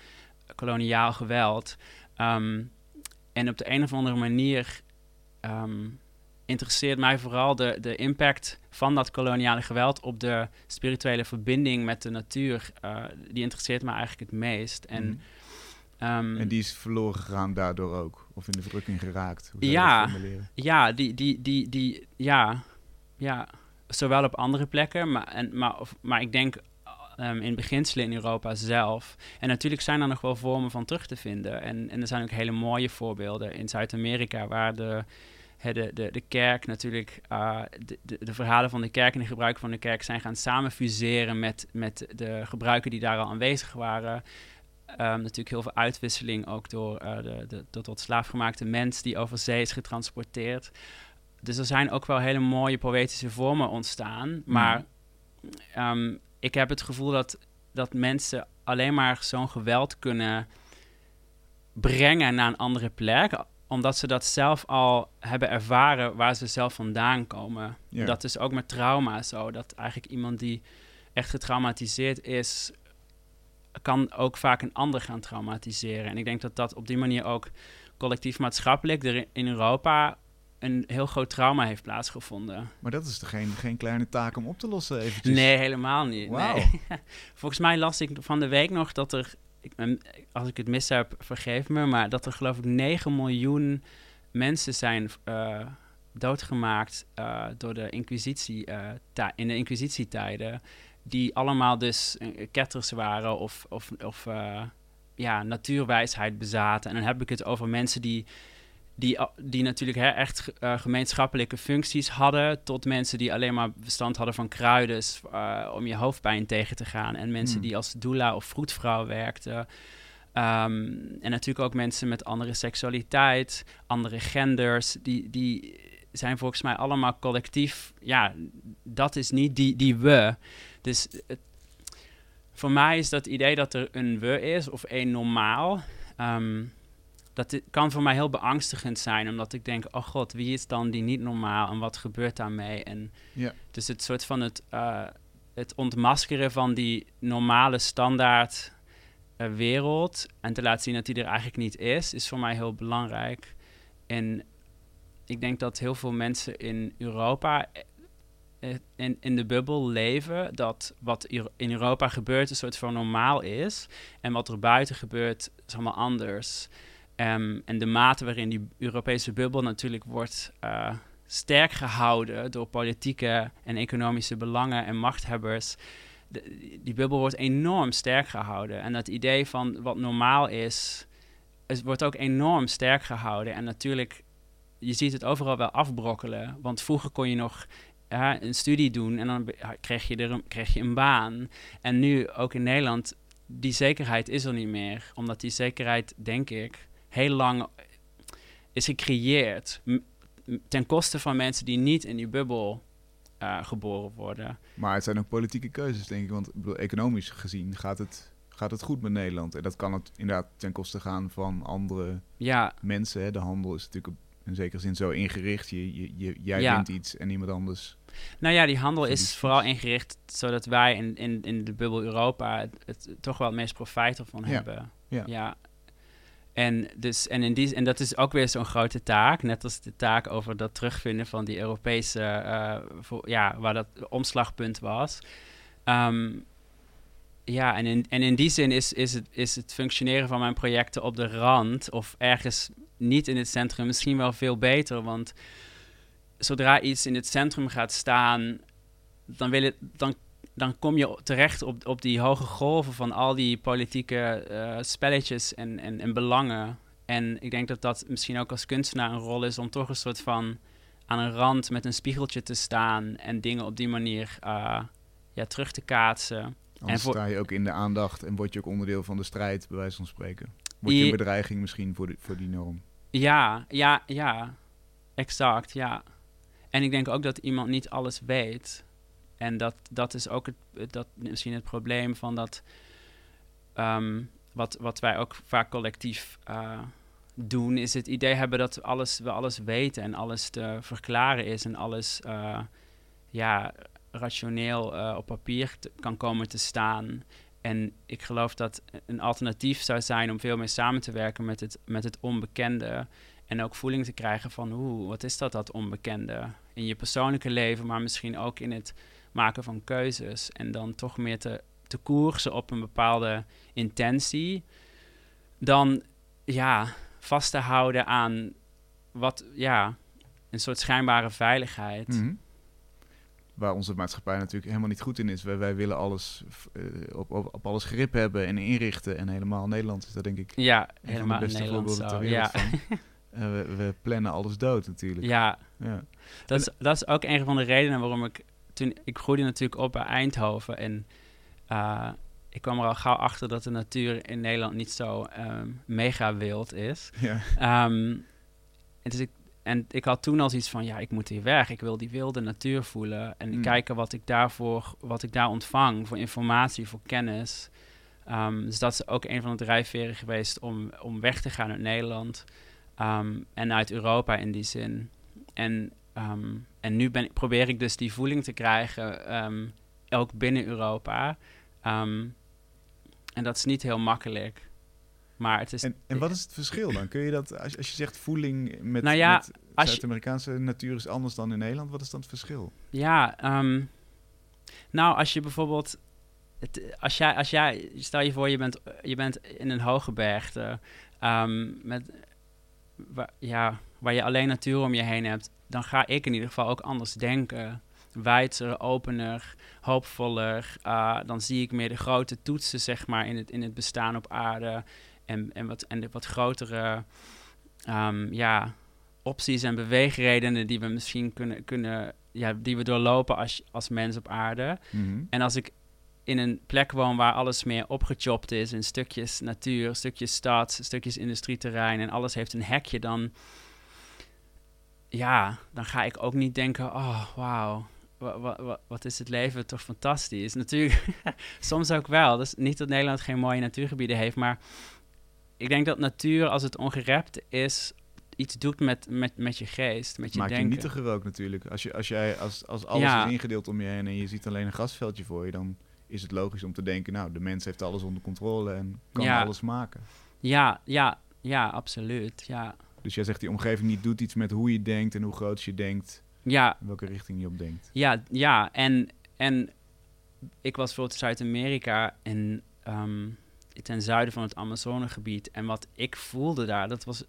Speaker 2: koloniaal geweld. Um, en op de een of andere manier um, interesseert mij vooral de, de impact van dat koloniale geweld op de spirituele verbinding met de natuur. Uh, die interesseert me eigenlijk het meest. En, mm.
Speaker 1: um, en die is verloren gegaan daardoor ook? Of in de verdrukking geraakt? Hoe
Speaker 2: ja, ja, die, die, die, die, ja, ja, zowel op andere plekken, maar, en, maar, of, maar ik denk um, in beginselen in Europa zelf. En natuurlijk zijn er nog wel vormen van terug te vinden. En, en er zijn ook hele mooie voorbeelden in Zuid-Amerika, waar de de, de, de kerk natuurlijk, uh, de, de, de, verhalen van de kerk en de gebruiken van de kerk zijn gaan samenfuseren met, met de gebruiken die daar al aanwezig waren. Um, natuurlijk heel veel uitwisseling ook door uh, de, de, de tot slaafgemaakte mens die over zee is getransporteerd. Dus er zijn ook wel hele mooie poëtische vormen ontstaan. Mm. Maar um, ik heb het gevoel dat, dat mensen alleen maar zo'n geweld kunnen brengen naar een andere plek omdat ze dat zelf al hebben ervaren waar ze zelf vandaan komen. Dat is ook met trauma zo. Dat eigenlijk iemand die echt getraumatiseerd is, kan ook vaak een ander gaan traumatiseren. En ik denk dat dat op die manier ook collectief maatschappelijk er in Europa een heel groot trauma heeft plaatsgevonden.
Speaker 1: Maar dat is toch geen, geen kleine taak om op te lossen eventjes?
Speaker 2: Nee, helemaal niet. Wow. Nee. Volgens mij las ik van de week nog dat er ik, als ik het mis heb, vergeef me, maar dat er geloof ik 9 miljoen mensen zijn doodgemaakt door de inquisitie in de inquisitietijden die allemaal dus ketters waren of, of, of ja, natuurwijsheid bezaten. En dan heb ik het over mensen die, die, die natuurlijk hè, echt uh, gemeenschappelijke functies hadden, tot mensen die alleen maar verstand hadden van kruiden uh, om je hoofdpijn tegen te gaan. En mensen hmm. die als doula of vroedvrouw werkten. Um, en natuurlijk ook mensen met andere seksualiteit, andere genders, die, die zijn volgens mij allemaal collectief. Ja, dat is niet die, die we. Dus het, voor mij is dat idee dat er een we is of een normaal. Ehm, dat kan voor mij heel beangstigend zijn, omdat ik denk: oh god, wie is dan die niet normaal en wat gebeurt daarmee? En ja. dus het soort van het, uh, het ontmaskeren van die normale standaard uh, wereld en te laten zien dat die er eigenlijk niet is, is voor mij heel belangrijk. En ik denk dat heel veel mensen in Europa eh, in, in de bubbel leven dat wat in Europa gebeurt een soort van normaal is. En wat er buiten gebeurt is allemaal anders. Um, en de mate waarin die Europese bubbel natuurlijk wordt uh, sterk gehouden door politieke en economische belangen en machthebbers. die bubbel wordt enorm sterk gehouden. En dat idee van wat normaal is, het wordt ook enorm sterk gehouden. En natuurlijk, je ziet het overal wel afbrokkelen. Want vroeger kon je nog een studie doen en dan krijg je, er krijg je een baan. En nu ook in Nederland, die zekerheid is er niet meer. Omdat die zekerheid, denk ik, heel lang is gecreëerd. Ten koste van mensen die niet in die bubbel uh, geboren worden.
Speaker 1: Maar het zijn ook politieke keuzes, denk ik. Want ik bedoel, economisch gezien gaat het, gaat het goed met Nederland. En dat kan het inderdaad ten koste gaan van andere ja. mensen. Hè. De handel is natuurlijk in zekere zin zo ingericht. Je, je, jij ja. wint iets en iemand anders.
Speaker 2: Nou ja, die handel is vooral ingericht zodat wij in, in, in de bubbel Europa het, toch wel het meest profijt ervan hebben. Ja. ja. En, dus, en, in die, en dat is ook weer zo'n grote taak, net als de taak over dat terugvinden van die Europese, voor, ja, waar dat omslagpunt was. Um, ja, en in, en in die zin is, is, het, is het functioneren van mijn projecten op de rand of ergens niet in het centrum misschien wel veel beter. Want zodra iets in het centrum gaat staan, dan, wil het, dan, dan kom je terecht op, op die hoge golven van al die politieke uh, spelletjes en, en, en belangen. En ik denk dat dat misschien ook als kunstenaar een rol is om toch een soort van aan een rand met een spiegeltje te staan en dingen op die manier uh, ja, terug te kaatsen.
Speaker 1: Anders en sta je ook in de aandacht en word je ook onderdeel van de strijd, bij wijze van spreken. Word je een bedreiging misschien voor, die, voor die norm.
Speaker 2: Ja, ja, ja. Exact, ja. En ik denk ook dat iemand niet alles weet. En dat, dat is ook het, dat, misschien het probleem van dat... Ehm, wat, wat wij ook vaak collectief uh, doen, is het idee hebben dat alles, we alles weten en alles te verklaren is en alles uh, ja, rationeel uh, op papier kan komen te staan. En ik geloof dat een alternatief zou zijn om veel meer samen te werken met het, met het onbekende. En ook voeling te krijgen van, hoe, wat is dat, dat onbekende? In je persoonlijke leven, maar misschien ook in het maken van keuzes. En dan toch meer te, te koersen op een bepaalde intentie. Dan, ja, vast te houden aan wat, ja, een soort schijnbare veiligheid. Mm
Speaker 1: waar onze maatschappij natuurlijk helemaal niet goed in is. Wij, wij willen alles uh, op, op, op, alles grip hebben en inrichten. En helemaal Nederland is dat denk ik
Speaker 2: ja, helemaal de beste ter wereld
Speaker 1: ja. Uh, we, we, plannen alles dood natuurlijk.
Speaker 2: Ja, ja. Dat, is, dat is ook een van de redenen waarom ik... Toen, ik groeide natuurlijk op bij Eindhoven en... Uh, ik kwam er al gauw achter dat de natuur in Nederland niet zo um, mega wild is. Ja. Um, en dus ik en ik had toen al iets van, ja, ik moet hier weg. Ik wil die wilde natuur voelen en mm. kijken wat ik daarvoor, wat ik daar ontvang voor informatie, voor kennis. Um, dus dat is ook een van de drijfveren geweest om, om weg te gaan uit Nederland en uit Europa in die zin. En, um, en nu ben, probeer ik dus die voeling te krijgen, ook binnen Europa. en dat is niet heel makkelijk. Maar het is,
Speaker 1: en, en wat is het verschil dan? Kun je dat, als, als je zegt voeling met, nou ja, met Zuid-Amerikaanse natuur is anders dan in Nederland, wat is dan het verschil?
Speaker 2: Ja, ehm, nou als je bijvoorbeeld, het, als, jij, als jij, stel je voor je bent, je bent in een hoge bergte um, met, waar, ja, waar je alleen natuur om je heen hebt, dan ga ik in ieder geval ook anders denken. Wijdser, opener, hoopvoller. Uh, dan zie ik meer de grote toetsen, zeg maar, in het, in het bestaan op aarde. En, en, wat, en de wat grotere um, ja, opties en beweegredenen die we misschien kunnen, kunnen ja, die we doorlopen als, als mens op aarde.
Speaker 1: Mhm.
Speaker 2: En als ik in een plek woon waar alles meer opgechopt is, in stukjes natuur, stukjes stad, stukjes industrieterrein en alles heeft een hekje, dan, ja, dan ga ik ook niet denken, oh, wauw, wat, is het leven toch fantastisch. Natuurlijk, soms ook wel. Dus niet dat Nederland geen mooie natuurgebieden heeft, maar ik denk dat natuur, als het ongerept is, iets doet met, met, met je geest, met je
Speaker 1: Maakt
Speaker 2: denken.
Speaker 1: je nietiger ook natuurlijk. Als, je, als, jij, als, als alles
Speaker 2: Ja.
Speaker 1: is ingedeeld om je heen en je ziet alleen een grasveldje voor je, dan is het logisch om te denken, nou, de mens heeft alles onder controle en kan
Speaker 2: Ja.
Speaker 1: alles maken.
Speaker 2: Ja, ja, ja, absoluut. Ja,
Speaker 1: Dus jij zegt die omgeving niet doet iets met hoe je denkt en hoe groot je denkt,
Speaker 2: ja,
Speaker 1: in welke richting je op denkt.
Speaker 2: ja, ja. En, en ik was bijvoorbeeld Zuid-Amerika en ehm, ten zuiden van het Amazonegebied. En wat ik voelde daar, dat was...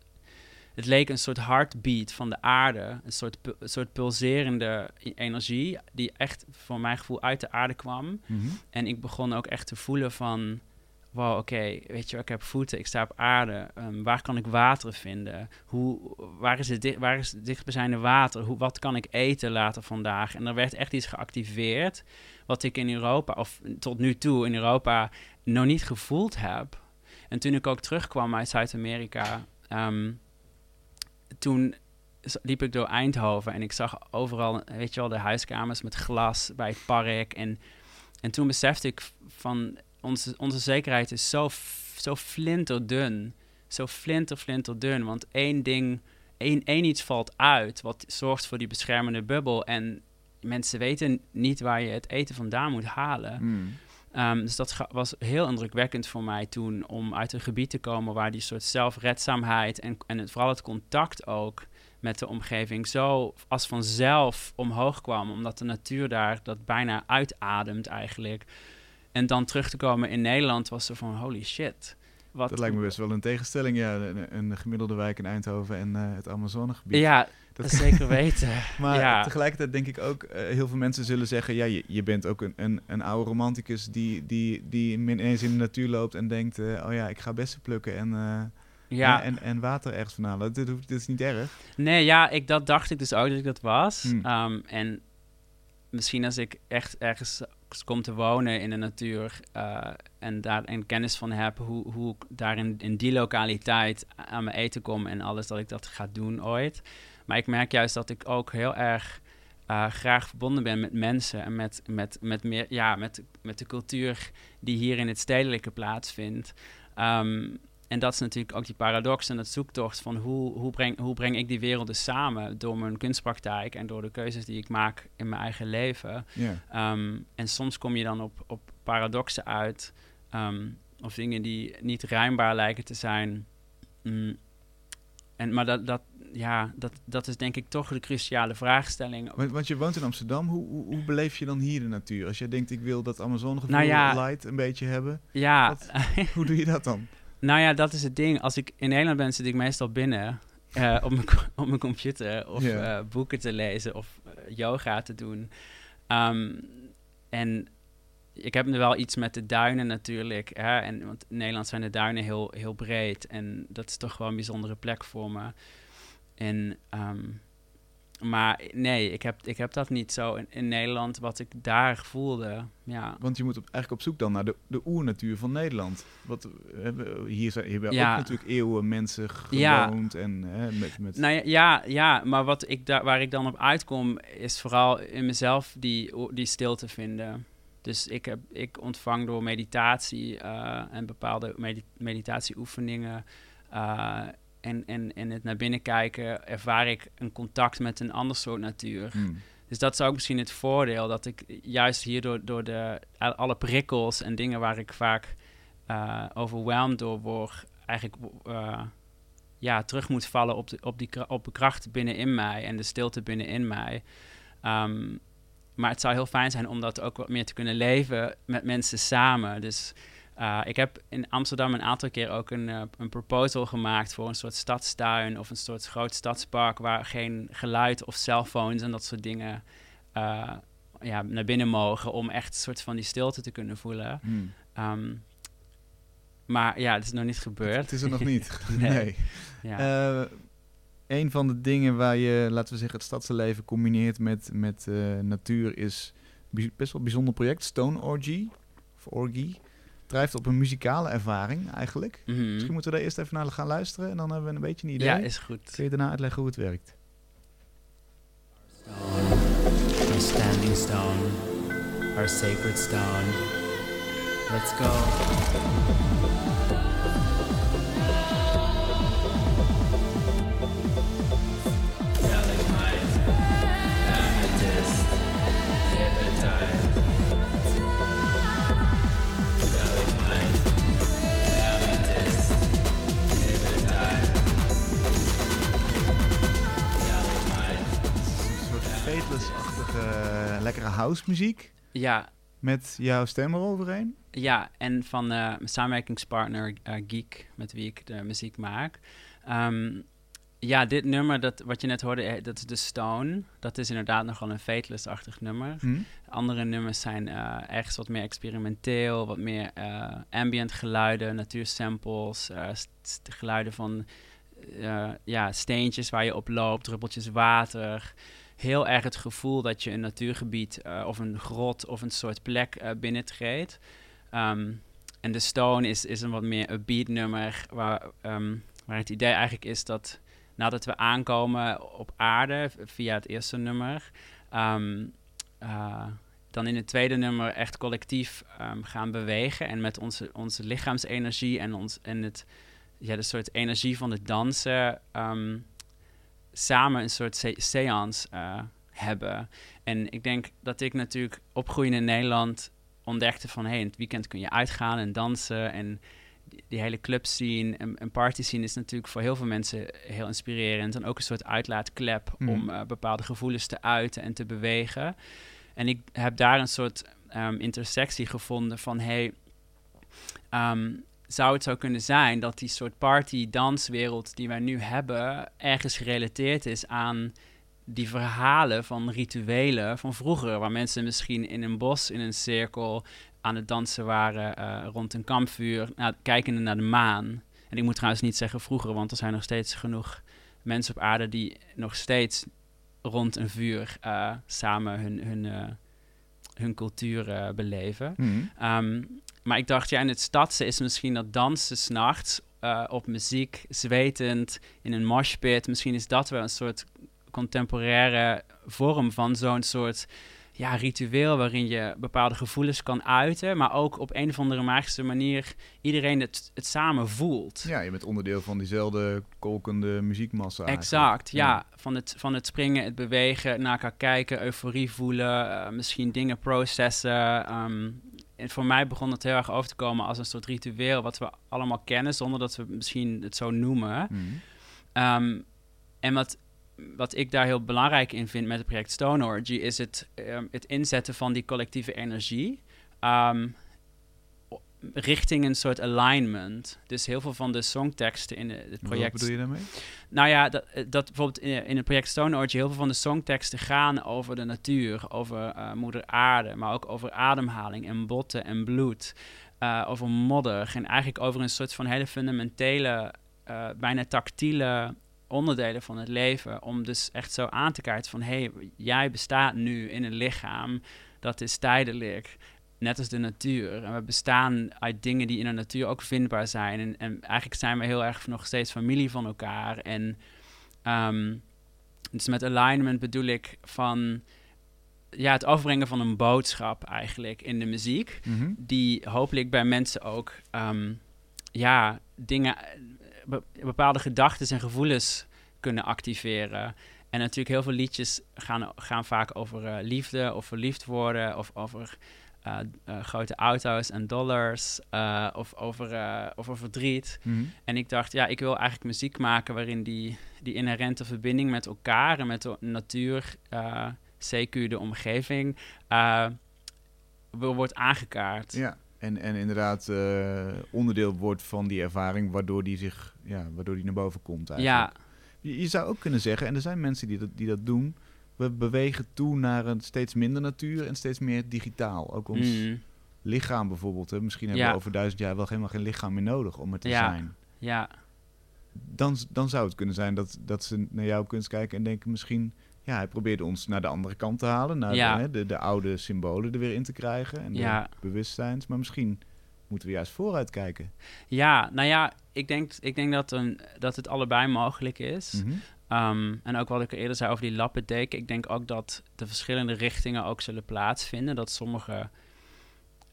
Speaker 2: Het leek een soort heartbeat van de aarde. Een soort, een soort pulserende e- energie die echt voor mijn gevoel uit de aarde kwam. En ik begon ook echt te voelen van... Wow, oké, weet je ik heb voeten, ik sta op aarde. Ehm, waar kan ik water vinden? Hoe, waar, is het waar is het water? Hoe, wat kan ik eten later vandaag? En er werd echt iets geactiveerd... wat ik in Europa, of tot nu toe in Europa... nog niet gevoeld heb. En toen ik ook terugkwam uit Zuid-Amerika... ehm, toen liep ik door Eindhoven en ik zag overal, weet je wel, de huiskamers met glas bij het park. En, en toen besefte ik van, onze, onze zekerheid is zo, zo flinterdun. Zo flinter, flinterdun. Want één ding, één, één iets valt uit wat zorgt voor die beschermende bubbel. En mensen weten niet waar je het eten vandaan moet halen.
Speaker 1: Mm.
Speaker 2: Ehm, dus dat was heel indrukwekkend voor mij toen om uit een gebied te komen waar die soort zelfredzaamheid en, en het, vooral het contact ook met de omgeving zo als vanzelf omhoog kwam, omdat de natuur daar dat bijna uitademt eigenlijk. En dan terug te komen in Nederland was er van holy shit. Wat,
Speaker 1: Dat lijkt me best wel een tegenstelling, ja. Een, een gemiddelde wijk in Eindhoven en eh, het Amazonegebied.
Speaker 2: Ja,
Speaker 1: Dat-
Speaker 2: zeker weten.
Speaker 1: Maar
Speaker 2: ja.
Speaker 1: tegelijkertijd denk ik ook, eh, heel veel mensen zullen zeggen, ja, je, je bent ook een, een, een oude romanticus die, die, die ineens in de natuur loopt en denkt, eh, oh ja, ik ga bessen plukken en,
Speaker 2: ja.
Speaker 1: en, en water ergens van halen. Dit, hoeft- dit is niet erg.
Speaker 2: Nee, ja, ik, dat dacht ik dus ook dat ik dat was.
Speaker 1: Hmm.
Speaker 2: Ehm, en misschien als ik echt ergens kom te wonen in de natuur eh, en daar een kennis van heb, hoe, hoe ik daar in, in die lokaliteit aan mijn eten kom en alles, dat ik dat ga doen ooit. Maar ik merk juist dat ik ook heel erg eh, graag verbonden ben met mensen en met, met, met, meer, ja, met, met de cultuur die hier in het stedelijke plaatsvindt. Ehm, en dat is natuurlijk ook die paradox en dat zoektocht van hoe, hoe, breng, hoe breng ik die werelden samen door mijn kunstpraktijk en door de keuzes die ik maak in mijn eigen leven. Ehm, en soms kom je dan op, op paradoxen uit ehm, of dingen die niet rijmbaar lijken te zijn. Mm. En, maar dat, dat, ja, dat, dat is denk ik toch de cruciale vraagstelling.
Speaker 1: Want, want je woont in Amsterdam. Hoe, hoe, hoe beleef je dan hier de natuur? Als jij denkt, ik wil dat Amazonegevoel
Speaker 2: Nou ja.
Speaker 1: light een beetje hebben.
Speaker 2: Ja,
Speaker 1: Wat? Hoe doe je dat dan?
Speaker 2: Nou ja, dat is het ding. Als ik in Nederland ben, zit ik meestal binnen eh, op, mijn, op mijn computer of eh, boeken te lezen of eh, yoga te doen. Ehm, en ik heb er wel iets met de duinen natuurlijk. Hè? En, want in Nederland zijn de duinen heel, heel breed. En dat is toch wel een bijzondere plek voor me. En, ehm, maar nee, ik heb, ik heb dat niet zo in, in Nederland, wat ik daar voelde. Ja.
Speaker 1: Want je moet op, eigenlijk op zoek dan naar de, de oernatuur van Nederland. Wat, eh, hier zijn hier hebben
Speaker 2: Ja.
Speaker 1: ook natuurlijk eeuwen mensen
Speaker 2: Ja.
Speaker 1: gewoond. En, hè, met, met,
Speaker 2: Nou ja, ja, ja, maar wat ik daar, waar ik dan op uitkom, is vooral in mezelf die, die stilte vinden. Dus ik, heb, ik ontvang door meditatie eh, en bepaalde medi- meditatieoefeningen eh, en, en, en het naar binnen kijken, ervaar ik een contact met een ander soort natuur.
Speaker 1: Hmm.
Speaker 2: Dus dat is ook misschien het voordeel, dat ik juist hierdoor door de, al- alle prikkels en dingen waar ik vaak eh overwhelmed door word, eigenlijk eh, ja, terug moet vallen op de, op, die, op de kracht binnenin mij en de stilte binnenin mij. Ehm, maar het zou heel fijn zijn om dat ook wat meer te kunnen leven met mensen samen. Dus Uh, ik heb in Amsterdam een aantal keer ook een, uh, een proposal gemaakt voor een soort stadstuin of een soort groot stadspark waar geen geluid of cellphones en dat soort dingen uh, ja, naar binnen mogen om echt een soort van die stilte te kunnen voelen.
Speaker 1: Hmm.
Speaker 2: Um, maar ja, het is nog niet gebeurd.
Speaker 1: Het, is er nog niet. nee.
Speaker 2: nee. Ja.
Speaker 1: een van de dingen waar je, laten we zeggen, het stadsleven combineert met, met natuur is best wel een bijzonder project, Stone Orgy. Of Orgy drijft op een muzikale ervaring eigenlijk.
Speaker 2: Mm -hmm.
Speaker 1: Misschien moeten we daar eerst even naar gaan luisteren en dan hebben we een beetje een idee.
Speaker 2: Ja, is goed.
Speaker 1: Kun je daarna uitleggen hoe het werkt?
Speaker 2: Stone, our standing stone, our sacred stone. Let's go.
Speaker 1: Fateless-achtige, lekkere house muziek.
Speaker 2: Ja.
Speaker 1: Met jouw stem eroverheen.
Speaker 2: Ja, en van uh, mijn samenwerkingspartner uh, Geek, met wie ik de muziek maak. Um, ja, dit nummer, dat, wat je net hoorde, eh, dat is de Stone. Dat is inderdaad nogal een Fateless-achtig nummer.
Speaker 1: Hm?
Speaker 2: Andere nummers zijn uh, ergens wat meer experimenteel, wat meer uh, ambient geluiden, natuursamples, geluiden van ja, steentjes waar je op loopt, druppeltjes water heel erg het gevoel dat je een natuurgebied uh, of een grot of een soort plek uh, binnentreedt. Um, en de Stone is, is een wat meer een beat nummer, waar, um, waar het idee eigenlijk is dat nadat we aankomen op aarde via het eerste nummer, um, uh, dan in het tweede nummer echt collectief gaan bewegen en met onze, onze lichaamsenergie en, ons, en het, ja, de soort energie van het dansen samen een soort se seance uh, hebben. En ik denk dat ik natuurlijk opgroeien in Nederland ontdekte van... hey, in het weekend kun je uitgaan en dansen en die, hele club scene en, en party scene is natuurlijk voor heel veel mensen heel inspirerend. En ook een soort uitlaatklep
Speaker 1: Mhm.
Speaker 2: om uh, bepaalde gevoelens te uiten en te bewegen. En ik heb daar een soort um, intersectie gevonden van... hey, um, zou het zo kunnen zijn dat die soort party-danswereld die wij nu hebben, ergens gerelateerd is aan die verhalen van rituelen van vroeger, waar mensen misschien in een bos in een cirkel aan het dansen waren uh, rond een kampvuur, nou, kijkende naar de maan. En ik moet trouwens niet zeggen vroeger, want er zijn nog steeds genoeg mensen op aarde die nog steeds rond een vuur uh, samen hun, hun, uh, hun cultuur beleven.
Speaker 1: Mm.
Speaker 2: Um, maar ik dacht, ja, in het stadse is misschien dat dansen s'nachts uh, op muziek, zwetend, in een moshpit. Misschien is dat wel een soort contemporaire vorm van zo'n soort ja, ritueel waarin je bepaalde gevoelens kan uiten, maar ook op een of andere magische manier iedereen het, het samen voelt.
Speaker 1: Ja, je bent onderdeel van diezelfde kolkende muziekmassa.
Speaker 2: Exact, ja. ja. Van, het, van het springen, het bewegen, naar elkaar kijken, euforie voelen, uh, misschien dingen processen. Um, en voor mij begon het heel erg over te komen als een soort ritueel wat we allemaal kennen, zonder dat we misschien het zo noemen.
Speaker 1: Mm.
Speaker 2: Um, en wat, wat ik daar heel belangrijk in vind met het project Stone Orgy, is het, um, het inzetten van die collectieve energie. Um, richting een soort alignment. Dus heel veel van de songteksten in het project...
Speaker 1: Wat bedoel je daarmee?
Speaker 2: Nou ja, dat, dat bijvoorbeeld in, in het project Stone Orgy... heel veel van de songteksten gaan over de natuur... over uh, moeder aarde, maar ook over ademhaling en botten en bloed... Uh, over modder en eigenlijk over een soort van hele fundamentele... Uh, bijna tactiele onderdelen van het leven... om dus echt zo aan te kaarten van... hé, hey, jij bestaat nu in een lichaam... dat is tijdelijk net als de natuur. En we bestaan uit dingen die in de natuur ook vindbaar zijn. En, en eigenlijk zijn we heel erg nog steeds familie van elkaar. En um, dus met alignment bedoel ik van ja, het overbrengen van een boodschap eigenlijk in de muziek.
Speaker 1: Mm -hmm.
Speaker 2: Die hopelijk bij mensen ook um, ja, dingen, be bepaalde gedachten en gevoelens kunnen activeren. En natuurlijk heel veel liedjes gaan, gaan vaak over uh, liefde of verliefd worden of over uh, uh, grote auto's en dollars uh, of over, over verdriet.
Speaker 1: Mm -hmm.
Speaker 2: En ik dacht, ja, ik wil eigenlijk muziek maken waarin die, die inherente verbinding met elkaar en met de natuur, CQ, de omgeving, wordt aangekaart.
Speaker 1: Ja. En, en inderdaad onderdeel wordt van die ervaring, waardoor die, zich, ja, waardoor die naar boven komt eigenlijk. Ja. Je, je, zou ook kunnen zeggen, en er zijn mensen die dat, die dat doen, we bewegen toe naar een steeds minder natuur en steeds meer digitaal. Ook ons mm. lichaam bijvoorbeeld. Hè. Misschien hebben we over duizend jaar wel helemaal geen lichaam meer nodig om er te
Speaker 2: ja.
Speaker 1: zijn.
Speaker 2: Ja.
Speaker 1: Dan, dan zou het kunnen zijn dat, dat ze naar jouw kunst kijken en denken misschien ja, hij probeerde ons naar de andere kant te halen. Naar
Speaker 2: ja.
Speaker 1: de, de, oude symbolen er weer in te krijgen. En de bewustzijns. Maar misschien moeten we juist vooruit kijken.
Speaker 2: Ja, nou ja, ik denk, ik denk dat, een, dat het allebei mogelijk is.
Speaker 1: Mhm.
Speaker 2: Ehm, en ook wat ik eerder zei over die lappendeken. Ik denk ook dat de verschillende richtingen ook zullen plaatsvinden. Dat sommige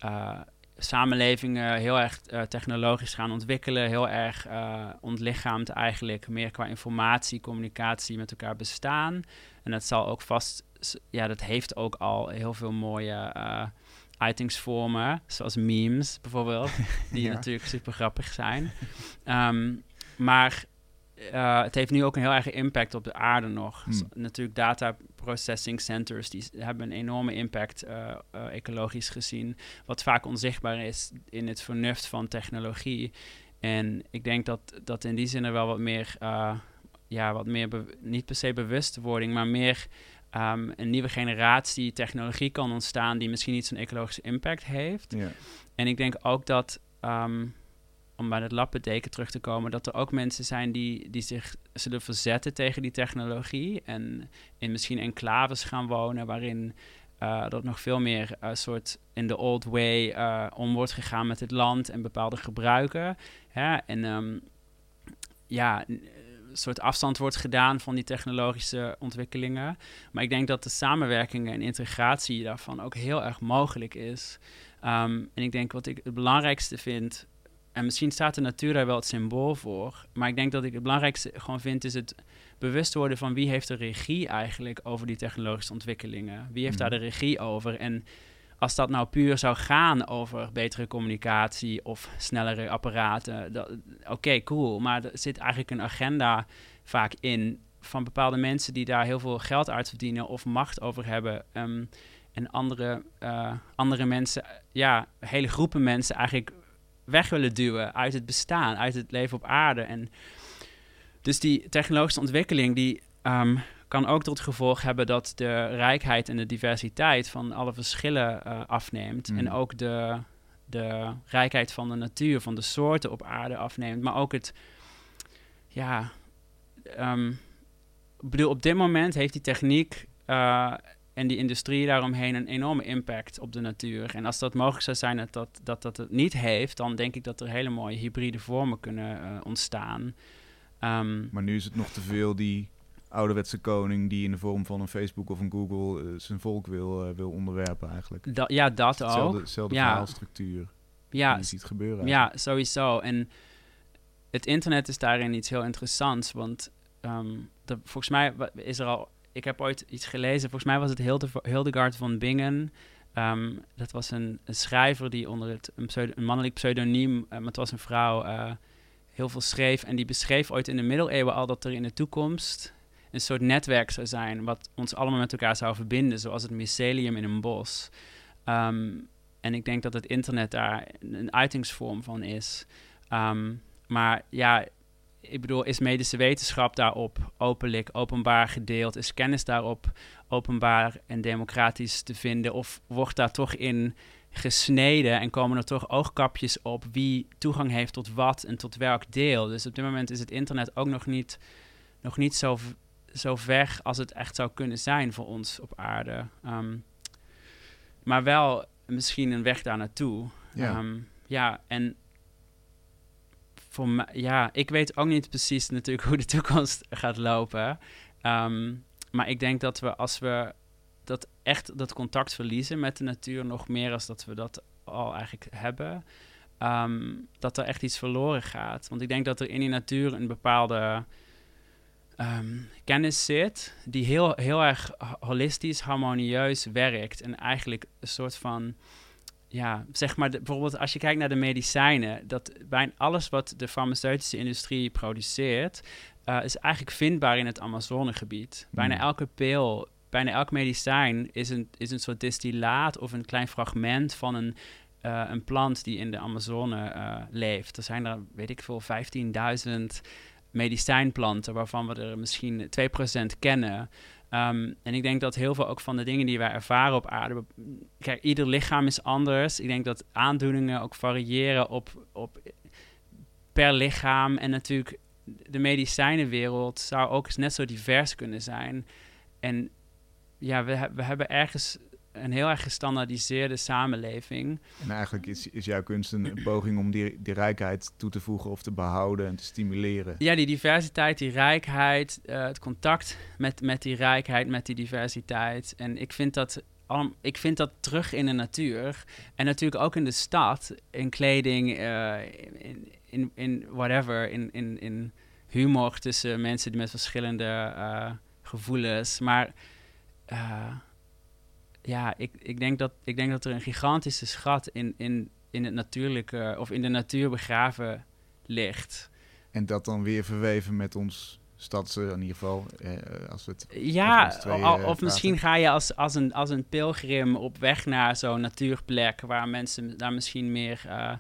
Speaker 2: uh, samenlevingen heel erg uh, technologisch gaan ontwikkelen, heel erg uh, ontlichaamd eigenlijk, meer qua informatie, communicatie met elkaar bestaan. En dat zal ook vast, ja, dat heeft ook al heel veel mooie uitingsvormen, zoals memes bijvoorbeeld, die natuurlijk super grappig zijn. Um, maar uh, het heeft nu ook een heel erg impact op de aarde nog. Hmm. natuurlijk data processing centers, die hebben een enorme impact uh, uh, ecologisch gezien. Wat vaak onzichtbaar is in het vernuft van technologie. En ik denk dat, dat in die zin er wel wat meer, ja, wat meer niet per se bewustwording, maar meer um, een nieuwe generatie technologie kan ontstaan die misschien niet zo'n ecologische impact heeft. En ik denk ook dat... Um, om bij het lappendeken terug te komen, dat er ook mensen zijn die, die zich zullen verzetten tegen die technologie. En in misschien enclaves gaan wonen waarin uh, dat nog veel meer uh, soort in de old way uh, om wordt gegaan met het land en bepaalde gebruiken. Hè? En um, ja, een soort afstand wordt gedaan van die technologische ontwikkelingen. Maar ik denk dat de samenwerking en integratie daarvan ook heel erg mogelijk is. Um, en ik denk wat ik het belangrijkste vind en misschien staat de natuur daar wel het symbool voor. Maar ik denk dat ik het belangrijkste gewoon vind, is het bewust worden van wie heeft de regie eigenlijk over die technologische ontwikkelingen. Wie heeft daar mhm. de regie over? En als dat nou puur zou gaan over betere communicatie of snellere apparaten, oké, cool. Maar er zit eigenlijk een agenda vaak in van bepaalde mensen die daar heel veel geld uit verdienen of macht over hebben. Um, en andere, uh, andere mensen, ja, hele groepen mensen eigenlijk weg willen duwen uit het bestaan, uit het leven op aarde. En dus die technologische ontwikkeling die um, kan ook tot gevolg hebben dat de rijkheid en de diversiteit van alle verschillen uh, afneemt. En mm. ook de, de rijkheid van de natuur, van de soorten op aarde afneemt. Maar ook het, ja, um, ik bedoel, op dit moment heeft die techniek uh, en die industrie daaromheen een enorme impact op de natuur. En als dat mogelijk zou zijn dat dat, dat, dat het niet heeft, dan denk ik dat er hele mooie hybride vormen kunnen uh, ontstaan. Um,
Speaker 1: maar nu is het nog te veel die ouderwetse koning die in de vorm van een Facebook of een Google uh, zijn volk wil, uh, wil onderwerpen eigenlijk.
Speaker 2: Da ja, dat
Speaker 1: hetzelfde,
Speaker 2: ook.
Speaker 1: Hetzelfde
Speaker 2: ja.
Speaker 1: verhaalstructuur.
Speaker 2: Ja,
Speaker 1: ziet gebeuren.
Speaker 2: Ja, sowieso. En het internet is daarin iets heel interessants, want um, de, volgens mij is er al ik heb ooit iets gelezen, volgens mij was het Hilde, Hildegard van Bingen. Um, dat was een, schrijver die onder het, een, een mannelijk pseudoniem, uh, maar het was een vrouw, uh, heel veel schreef. En die beschreef ooit in de middeleeuwen al dat er in de toekomst een soort netwerk zou zijn, wat ons allemaal met elkaar zou verbinden, zoals het mycelium in een bos. Um, en ik denk dat het internet daar een uitingsvorm van is. Um, maar ja, ik bedoel, is medische wetenschap daarop openlijk, openbaar gedeeld? Is kennis daarop openbaar en democratisch te vinden? Of wordt daar toch in gesneden en komen er toch oogkapjes op wie toegang heeft tot wat en tot welk deel? Dus op dit moment is het internet ook nog niet, nog niet zo, zo ver als het echt zou kunnen zijn voor ons op aarde. Um, maar wel misschien een weg daar naartoe.
Speaker 1: Ja. Um,
Speaker 2: ja, en voor ja, ik weet ook niet precies natuurlijk hoe de toekomst gaat lopen. Um, maar ik denk dat we als we dat echt dat contact verliezen met de natuur, nog meer als dat we dat al eigenlijk hebben, um, dat er echt iets verloren gaat. Want ik denk dat er in die natuur een bepaalde um, kennis zit, die heel, heel erg holistisch, harmonieus werkt. En eigenlijk een soort van ja, zeg maar, de, bijvoorbeeld als je kijkt naar de medicijnen, dat bijna alles wat de farmaceutische industrie produceert, uh, is eigenlijk vindbaar in het Amazonegebied. Bijna hmm. elke pil, bijna elk medicijn is een, is een soort distillaat of een klein fragment van een eh, een plant die in de Amazone uh, leeft. Er zijn er, weet ik veel, 15.000 medicijnplanten, waarvan we er misschien 2% kennen. Um, en ik denk dat heel veel ook van de dingen die wij ervaren op aarde. Kijk, ieder lichaam is anders. Ik denk dat aandoeningen ook variëren op, op per lichaam. En natuurlijk, de medicijnenwereld zou ook net zo divers kunnen zijn. En ja, we, we hebben ergens een heel erg gestandaardiseerde samenleving.
Speaker 1: En eigenlijk is, is jouw kunst een poging om die, die rijkheid toe te voegen of te behouden en te stimuleren.
Speaker 2: Ja, die diversiteit, die rijkheid, uh, het contact met, met die rijkheid, met die diversiteit. En ik vind dat ik vind dat terug in de natuur. En natuurlijk ook in de stad. In kleding, uh, in, in, in whatever. In, in, in humor tussen mensen die met verschillende uh, gevoelens. Maar uh, ja, ik, ik, denk dat, ik denk dat er een gigantische schat in, in, in het natuurlijke of in de natuur begraven ligt.
Speaker 1: En dat dan weer verweven met ons stadse, in ieder geval, eh, als we het
Speaker 2: Ja, twee, of misschien ga je als, als, een, als een pilgrim op weg naar zo'n natuurplek... waar mensen daar misschien meer uh,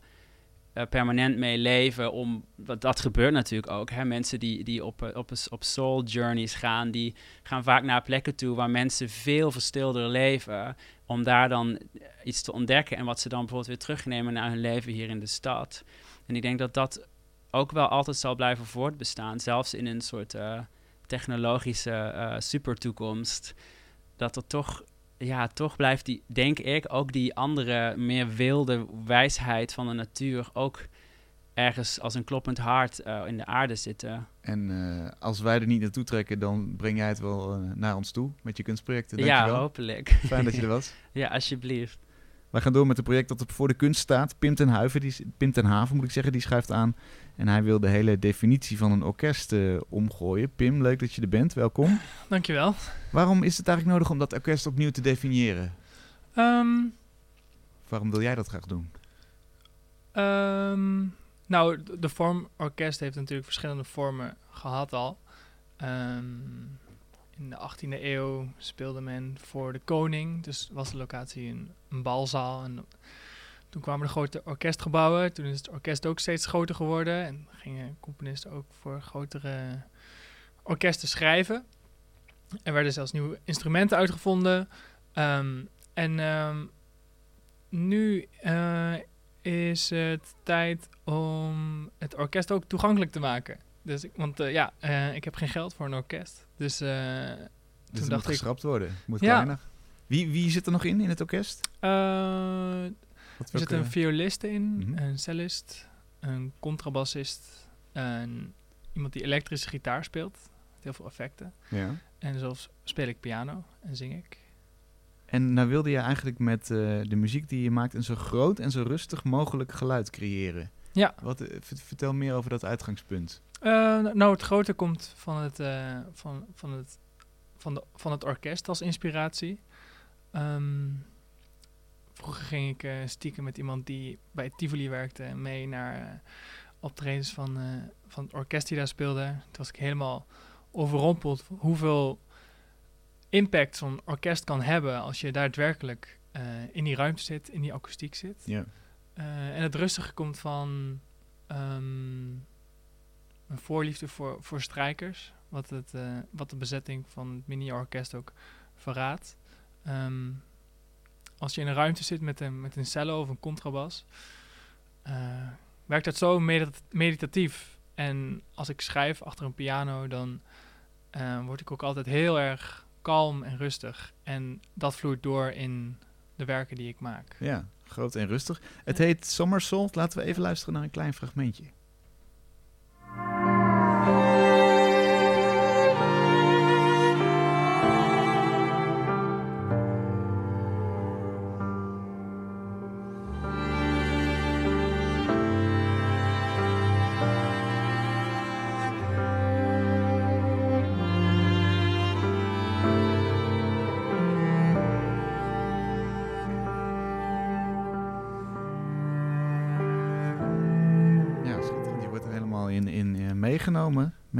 Speaker 2: uh, permanent mee leven. Om, dat, dat gebeurt natuurlijk ook. Hè? Mensen die, die op, op, op soul journeys gaan, die gaan vaak naar plekken toe waar mensen veel verstilder leven. Om daar dan iets te ontdekken en wat ze dan bijvoorbeeld weer terugnemen naar hun leven hier in de stad. En ik denk dat dat ook wel altijd zal blijven voortbestaan, zelfs in een soort technologische supertoekomst. Dat er toch ja, toch blijft die, denk ik, ook die andere, meer wilde wijsheid van de natuur ook ergens als een kloppend hart uh, in de aarde zitten.
Speaker 1: En uh, als wij er niet naartoe trekken, dan breng jij het wel uh, naar ons toe met je kunstprojecten.
Speaker 2: Ja, hopelijk.
Speaker 1: Fijn dat je er was.
Speaker 2: ja, alsjeblieft.
Speaker 1: We gaan door met het project dat er voor de kunst staat. Pim ten, Huiven, die, Pim ten Haven, moet ik zeggen, die schrijft aan. En hij wil de hele definitie van een orkest uh, omgooien. Pim, leuk dat je er bent. Welkom.
Speaker 3: Dankjewel.
Speaker 1: Waarom is het eigenlijk nodig om dat orkest opnieuw te definiëren?
Speaker 3: Um,
Speaker 1: Waarom wil jij dat graag doen?
Speaker 3: Um, nou, de vorm orkest heeft natuurlijk verschillende vormen gehad al. Um, in de 18e eeuw speelde men voor de koning. Dus was de locatie een, een balzaal. En toen kwamen de grote orkestgebouwen. Toen is het orkest ook steeds groter geworden. En gingen componisten ook voor grotere orkesten schrijven. Er werden zelfs nieuwe instrumenten uitgevonden. Um, en um, nu uh, is het tijd om het orkest ook toegankelijk te maken. Dus ik, want uh, ja, uh, ik heb geen geld voor een orkest. Dus, uh,
Speaker 1: dus toen dacht moet geschrapt worden. Moet ja. kleiner. Wie, wie zit er nog in in het orkest?
Speaker 3: er zit een violist in, mm -hmm. een cellist, een contrabassist, een, iemand die elektrische gitaar speelt. Met heel veel effecten.
Speaker 1: Ja.
Speaker 3: En zelfs speel ik piano en zing ik.
Speaker 1: En nou wilde je eigenlijk met de muziek die je maakt een zo groot en zo rustig mogelijk geluid creëren.
Speaker 3: Ja.
Speaker 1: Wat, vertel meer over dat uitgangspunt.
Speaker 3: Uh, nou, het grote komt van het, uh, van, van, het, van, de, van het orkest als inspiratie. Um, vroeger ging ik uh, stiekem met iemand die bij Tivoli werkte mee naar optredens van, van het orkest die daar speelde. Toen was ik helemaal overrompeld hoeveel impact zo'n orkest kan hebben als je daadwerkelijk in die ruimte zit, in die akoestiek zit.
Speaker 1: Ja.
Speaker 3: en het rustige komt van um, een voorliefde voor, voor strijkers. Wat, het, uh, wat de bezetting van het mini-orkest ook verraadt. Um, als je in een ruimte zit met een, met een cello of een contrabas, uh, werkt dat zo medit meditatief. En als ik schrijf achter een piano, dan uh, word ik ook altijd heel erg kalm en rustig. En dat vloeit door in de werken die ik maak.
Speaker 1: Ja, groot en rustig. Het heet Somersault. Laten we even luisteren naar een klein fragmentje. thank you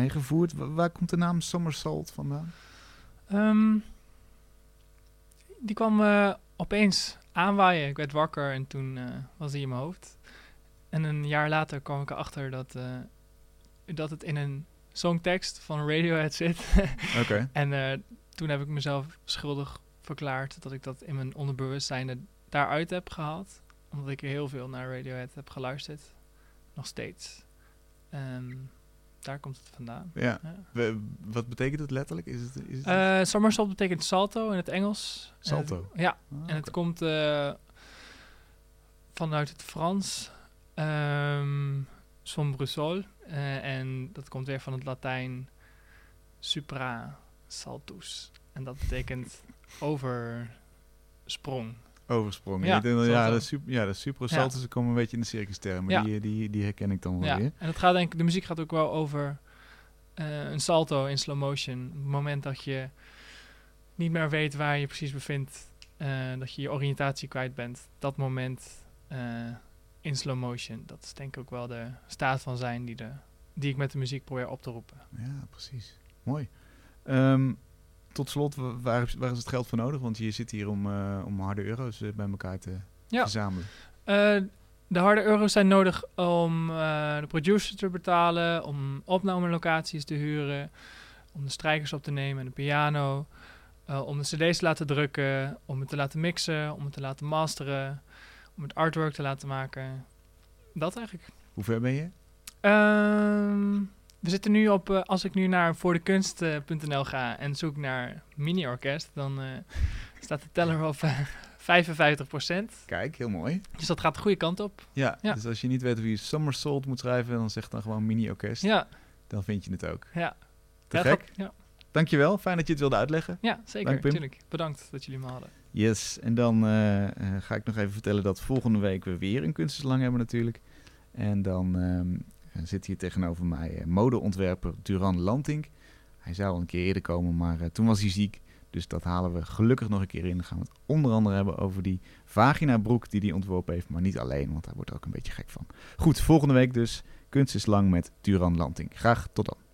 Speaker 1: meegevoerd. Waar, komt de naam Somersault vandaan?
Speaker 3: Um, die kwam uh, opeens aanwaaien. Ik werd wakker en toen eh, was hij in mijn hoofd. En een jaar later kwam ik erachter dat, eh, dat het in een songtekst van Radiohead zit.
Speaker 1: Oké.
Speaker 3: en eh, toen heb ik mezelf schuldig verklaard dat ik dat in mijn onderbewustzijn er daaruit heb gehaald. Omdat ik heel veel naar Radiohead heb geluisterd. Nog steeds. Ehm, daar komt het vandaan.
Speaker 1: Ja.
Speaker 3: Ja.
Speaker 1: We- wat betekent het letterlijk? Is het, is het
Speaker 3: Eh somersault betekent salto in het Engels. En het-
Speaker 1: Salto?
Speaker 3: ja,
Speaker 1: Ah,
Speaker 3: en het komt eh, vanuit het Frans. ehm sombrusol. eh, en dat komt weer van het Latijn supra saltus. En dat betekent oversprong.
Speaker 1: Oversprongen.
Speaker 3: Ja,
Speaker 1: denk dat- ja, de, super, ja, de super
Speaker 3: Ja.
Speaker 1: salto's komen een beetje in de circus termen.
Speaker 3: Ja.
Speaker 1: Die, die, die herken ik dan wel
Speaker 3: Ja,
Speaker 1: weer.
Speaker 3: en het gaat denk ik, de muziek gaat ook wel over eh, een salto in slow motion. Op het moment dat je niet meer weet waar je precies bevindt, eh, dat je je oriëntatie kwijt bent, dat moment eh, in slow motion, dat is denk ik ook wel de staat van zijn die, de, die ik met de muziek probeer op te roepen.
Speaker 1: Ja, precies. Mooi. Ehm, tot slot, wa- waar, is- waar is het geld voor nodig? Want je zit hier om, eh, om harde euro's eh, bij elkaar te
Speaker 3: Ja.
Speaker 1: verzamelen.
Speaker 3: Eh, de harde euro's zijn nodig om de producer te betalen, om opnamelocaties te huren, om de strijkers op te nemen en de piano, om de cd's te laten drukken, om het te laten mixen, om het te laten masteren, om het artwork te laten maken. Dat eigenlijk.
Speaker 1: Hoe ver ben je?
Speaker 3: Ehm, we zitten nu op, eh, als ik nu naar voordekunst.nl ga en zoek naar mini-orkest, dan eh, staat de teller op eh, 55%.
Speaker 1: Kijk, heel mooi.
Speaker 3: Dus dat gaat de goede kant op.
Speaker 1: Ja,
Speaker 3: Ja.
Speaker 1: dus als je niet weet hoe je Somersault moet schrijven, dan zeg dan gewoon mini-orkest.
Speaker 3: Ja,
Speaker 1: Dan vind je het ook.
Speaker 3: ja.
Speaker 1: Te
Speaker 3: Ja,
Speaker 1: gek.
Speaker 3: Ja,
Speaker 1: Dankjewel, fijn dat je het wilde uitleggen.
Speaker 3: ja zeker.
Speaker 1: Dank, Pim.
Speaker 3: Tuurlijk. Bedankt dat jullie me hadden.
Speaker 1: Yes, en dan eh, eh, ga ik nog even vertellen dat volgende week we weer een kunstenslang hebben natuurlijk. En dan ehm, zit hier tegenover mij eh, modeontwerper Duran Lantink. Hij zou al een keer eerder komen, maar eh, toen was hij ziek. Dus dat halen we gelukkig nog een keer in. Dan gaan we het onder andere hebben over die vagina broek die hij ontworpen heeft. Maar niet alleen, want daar wordt er ook een beetje gek van. Goed, volgende week dus Kunst is lang met Duran Lantink. Graag tot dan.